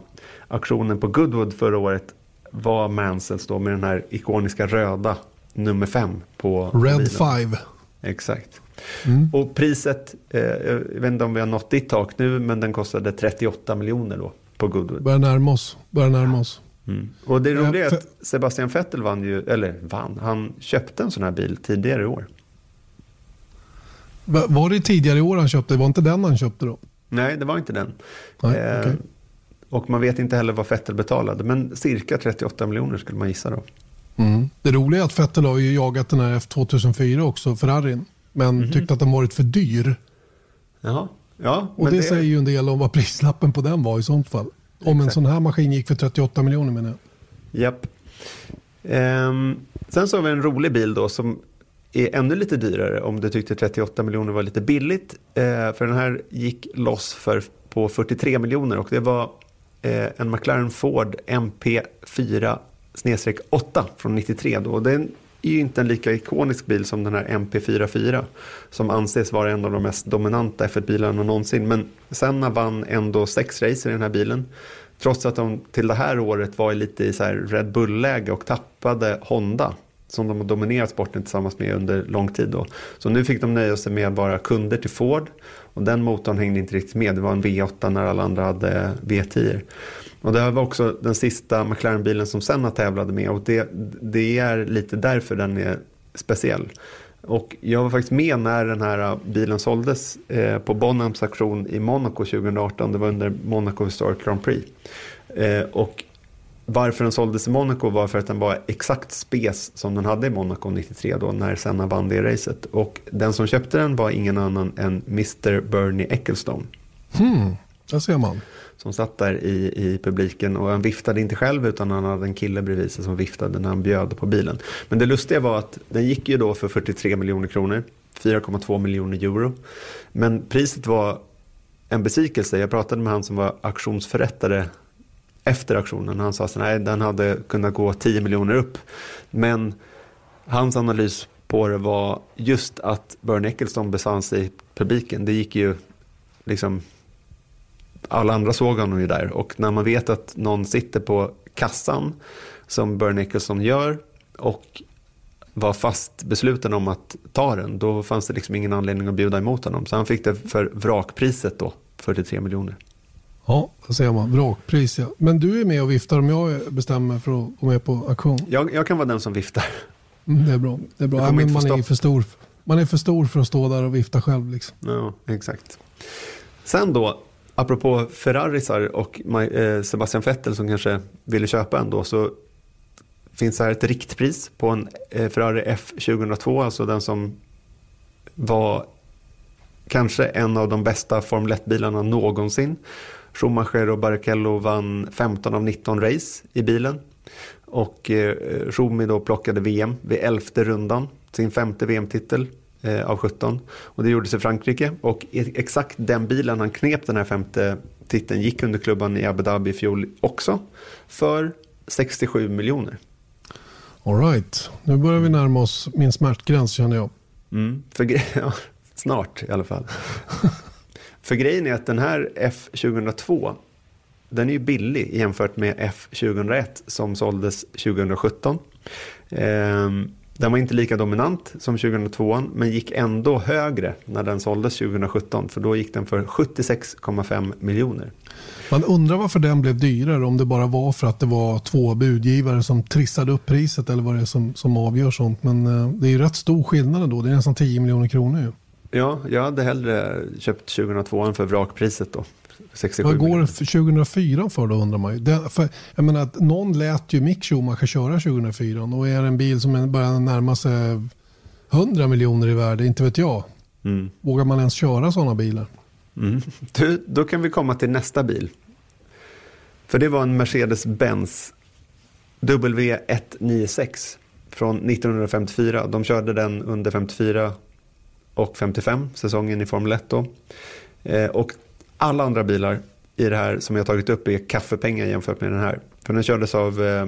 auktionen på Goodwood förra året var Mansells då med den här ikoniska röda nummer 5 på Red bilen. 5. Exakt. Mm. Och priset, eh, jag vet inte om vi har nått ditt tak nu, men den kostade 38 miljoner då på Goodwood. Börjar närma oss. Börjar närma oss. Mm. Och det roliga är att Sebastian Vettel vann ju, eller vann, han köpte en sån här bil tidigare i år. Va- Var det tidigare i år han köpte? Var inte den han köpte då? Nej, det var inte den. Nej, Eh, okej. Och man vet inte heller vad Vettel betalade, men cirka 38 miljoner skulle man gissa då. Mm. Det roliga är att Vettel har ju jagat den här F2004 också, Ferrarin. Men Mhm. tyckte att den varit för dyr. Jaha. Ja, Och det, säger ju en del om vad prislappen på den var i sånt fall. Om en sån här maskin gick för 38 miljoner menar jag. Japp. Ehm, sen så har vi en rolig bil då som är ännu lite dyrare om du tyckte 38 miljoner var lite billigt. Eh, för den här gick loss för, på 43 miljoner och det var eh, en McLaren Ford MP4 8 från 93 då. Den är ju inte en lika ikonisk bil som den här MP44 som anses vara en av de mest dominanta F1-bilarna någonsin. Men Senna vann ändå sex racer i den här bilen. Trots att de till det här året var lite i så här Red Bull-läge och tappade Honda som de har dominerat sporten tillsammans med under lång tid. Då. Så nu fick de nöja sig med att vara kunder till Ford och den motorn hängde inte riktigt med. Det var en V8 när alla andra hade V10. Och det här var också den sista McLaren-bilen som Senna tävlade med och det, det är lite därför den är speciell. Och jag var faktiskt med när den här bilen såldes eh, på Bonhams auktion i Monaco 2018. Det var under Monaco Historic Grand Prix. Eh, och varför den såldes i Monaco var för att den var exakt spes som den hade i Monaco 93 då när Senna vann det racet. Och den som köpte den var ingen annan än Mr. Bernie Ecclestone. Hmm. Där ser man. Som satt där i, i publiken och han viftade inte själv utan han hade en kille bredvid sig som viftade när han bjöd på bilen. Men det lustiga var att den gick ju då för 43 miljoner kronor. 4,2 miljoner euro. Men priset var en besvikelse. Jag pratade med han som var auktionsförrättare efter auktionen. Han sa att den hade kunnat gå 10 miljoner upp. Men hans analys på det var just att Bernie Eccleston besann sig i publiken. Det gick ju liksom, alla andra såg honom ju där. Och när man vet att någon sitter på kassan som Bernie Eccleston gör och var fast besluten om att ta den, då fanns det liksom ingen anledning att bjuda emot honom. Så han fick det för vrakpriset då, 43 miljoner. Ja, då ser man. Vrakpris ja. Men du är med och viftar om jag bestämmer för att gå med på auktion? Jag, jag kan vara den som viftar. Mm, det är bra. Det är bra. Ja, men man, är för stor, man är för stor för att stå där och vifta själv. Liksom. Ja, exakt. Sen då, apropå Ferrarisar och eh, Sebastian Vettel som kanske ville köpa en då, så finns här ett riktpris på en eh, Ferrari F 2002, alltså den som var kanske en av de bästa Formel 1-bilarna någonsin. Schumacher och Barrichello vann 15 av 19 race i bilen. Och eh, Schumi då plockade VM vid elfte rundan, sin femte VM-titel eh, av 17. Och det gjordes i Frankrike. Och exakt den bilen han knep den här femte titeln gick under klubban i Abu Dhabi i fjol också. För 67 miljoner. Alright, nu börjar vi närma oss min smärtgräns känner jag. Mm, för, ja, snart i alla fall. för grejen är att den här F2002 den är ju billig jämfört med F2001 som såldes 2017. Ehm, den var inte lika dominant som 2002 men gick ändå högre när den såldes 2017 för då gick den för 76,5 miljoner. Man undrar varför den blev dyrare om det bara var för att det var två budgivare som trissade upp priset eller vad det är som, som avgör sånt. Men eh, det är ju rätt stor skillnad då. Det är nästan 10 miljoner kronor ju. Ja, jag hade hellre köpt 2002 för vrakpriset då. 67 Vad går för 2004 för då undrar man ju. Det, för, jag menar, att någon lät ju Mick Schumacher köra 2004 och är en bil som börjar närma sig 100 miljoner i värde, inte vet jag. Mm. Vågar man ens köra sådana bilar? Mm. Du, då kan vi komma till nästa bil. För det var en Mercedes-Benz W196 från 1954. De körde den under 54 och 55 säsongen i Formel 1 då. Eh, och alla andra bilar i det här som jag tagit upp är kaffepengar jämfört med den här. För den kördes av eh,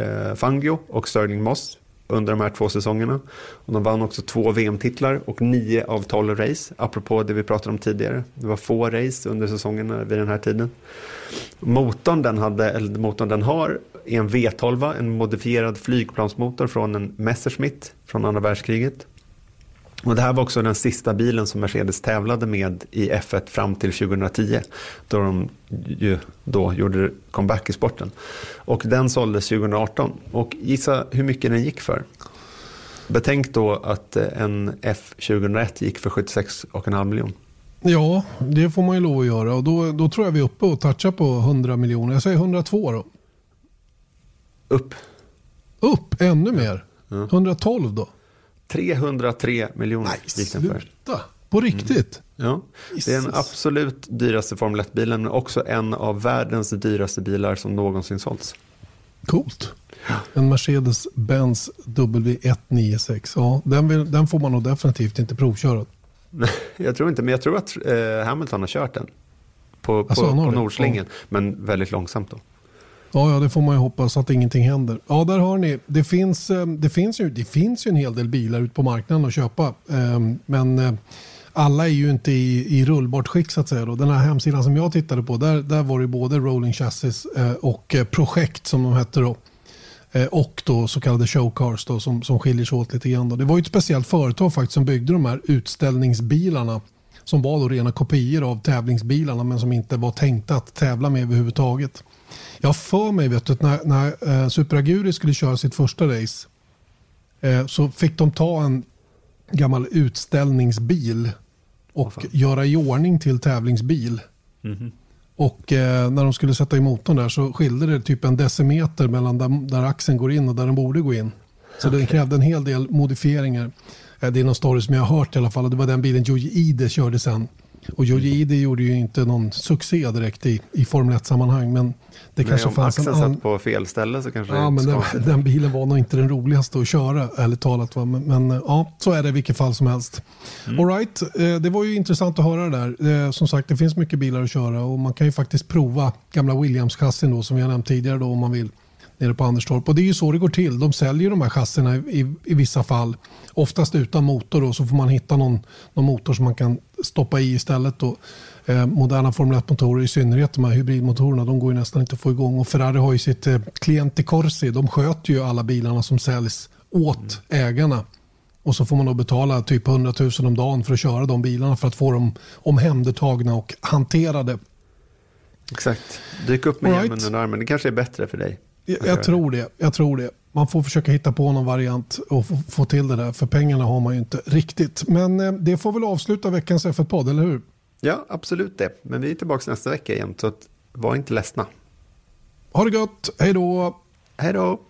eh Fangio och Sterling Moss under de här två säsongerna. Och de vann också två VM-titlar och nio av tolv race, apropå det vi pratade om tidigare. Det var få race under säsongerna vid den här tiden. Motorn den, hade, eller motorn den har är en V12, en modifierad flygplansmotor från en Messerschmitt från andra världskriget. Och det här var också den sista bilen som Mercedes tävlade med i F1 fram till 2010. Då de ju då gjorde comeback i sporten. Och den såldes 2018. Och gissa hur mycket den gick för. Betänk då att eh, en F 2001 gick för 76,5 miljoner. Ja, det får man ju lov att göra. Och då, då tror jag vi är uppe och touchar på 100 miljoner. Jag säger 102 då. Upp. Upp, ännu mer. Ja. 112 då. 303 miljoner Nej. Sluta. På riktigt? Mm. Ja, det är den absolut dyraste Formel 1-bilen men också en av världens dyraste bilar som någonsin sålts. Coolt. En Mercedes-Benz W196. Ja, den, vill, den får man nog definitivt inte provköra. jag tror inte, men jag tror att eh, Hamilton har kört den. På, på, alltså, på Nordslingen, ja. men väldigt långsamt då. Ja, ja, det får man ju hoppas att ingenting händer. Ja, där har ni. Det finns, eh, det finns, ju, det finns ju en hel del bilar ute på marknaden att köpa. Ehm, men eh, alla är ju inte i, i rullbart skick så att säga. Då. Den här hemsidan som jag tittade på, där, där var det både rolling chassis eh, och projekt som de hette då. Och då så kallade showcars då, som, som skiljer sig åt lite grann. Då. Det var ju ett speciellt företag faktiskt som byggde de här utställningsbilarna som var då rena kopior av tävlingsbilarna men som inte var tänkta att tävla med överhuvudtaget. Jag för mig vet du, när, när eh, Super Aguri skulle köra sitt första race eh, så fick de ta en gammal utställningsbil och oh, göra i ordning till tävlingsbil. Mm -hmm. Och eh, när de skulle sätta i motorn där så skilde det typ en decimeter mellan där, där axeln går in och där den borde gå in. Så okay. den krävde en hel del modifieringar. Eh, det är någon story som jag har hört i alla fall. Det var den bilen Joji Ide körde sen Och Yoji Idi gjorde ju inte någon succé direkt i, i Formel 1-sammanhang. Men det Nej, kanske om fanns axeln en satt på fel ställe så kanske Ja, men den, den bilen var nog inte den roligaste att köra, ärligt talat. Va? Men, men ja, så är det i vilket fall som helst. Mm. All right, eh, det var ju intressant att höra det där. Eh, Som sagt, det finns mycket bilar att köra och man kan ju faktiskt prova gamla Williams-chassin då, som vi har nämnt tidigare då, om man vill nere på Anderstorp. Och det är ju så det går till. De säljer de här chassierna i, i, i vissa fall. Oftast utan motor då, så får man hitta någon, någon motor som man kan stoppa i istället. Då. Eh, moderna Formel 1-motorer, i synnerhet de här hybridmotorerna, de går ju nästan inte att få igång. Och Ferrari har ju sitt eh, Cliente Corsi, de sköter ju alla bilarna som säljs åt ägarna. Och så får man då betala typ 100 000 om dagen för att köra de bilarna för att få dem omhändertagna och hanterade. Exakt. Dyk upp med right. hjälmen under armen. Det kanske är bättre för dig. Jag, jag tror det. Jag tror det. Man får försöka hitta på någon variant och få, få till det där. För pengarna har man ju inte riktigt. Men eh, det får väl avsluta veckans F1-podd, eller hur? Ja, absolut det. Men vi är tillbaka nästa vecka igen, så att var inte ledsna. Ha det gott. Hej då. Hej då!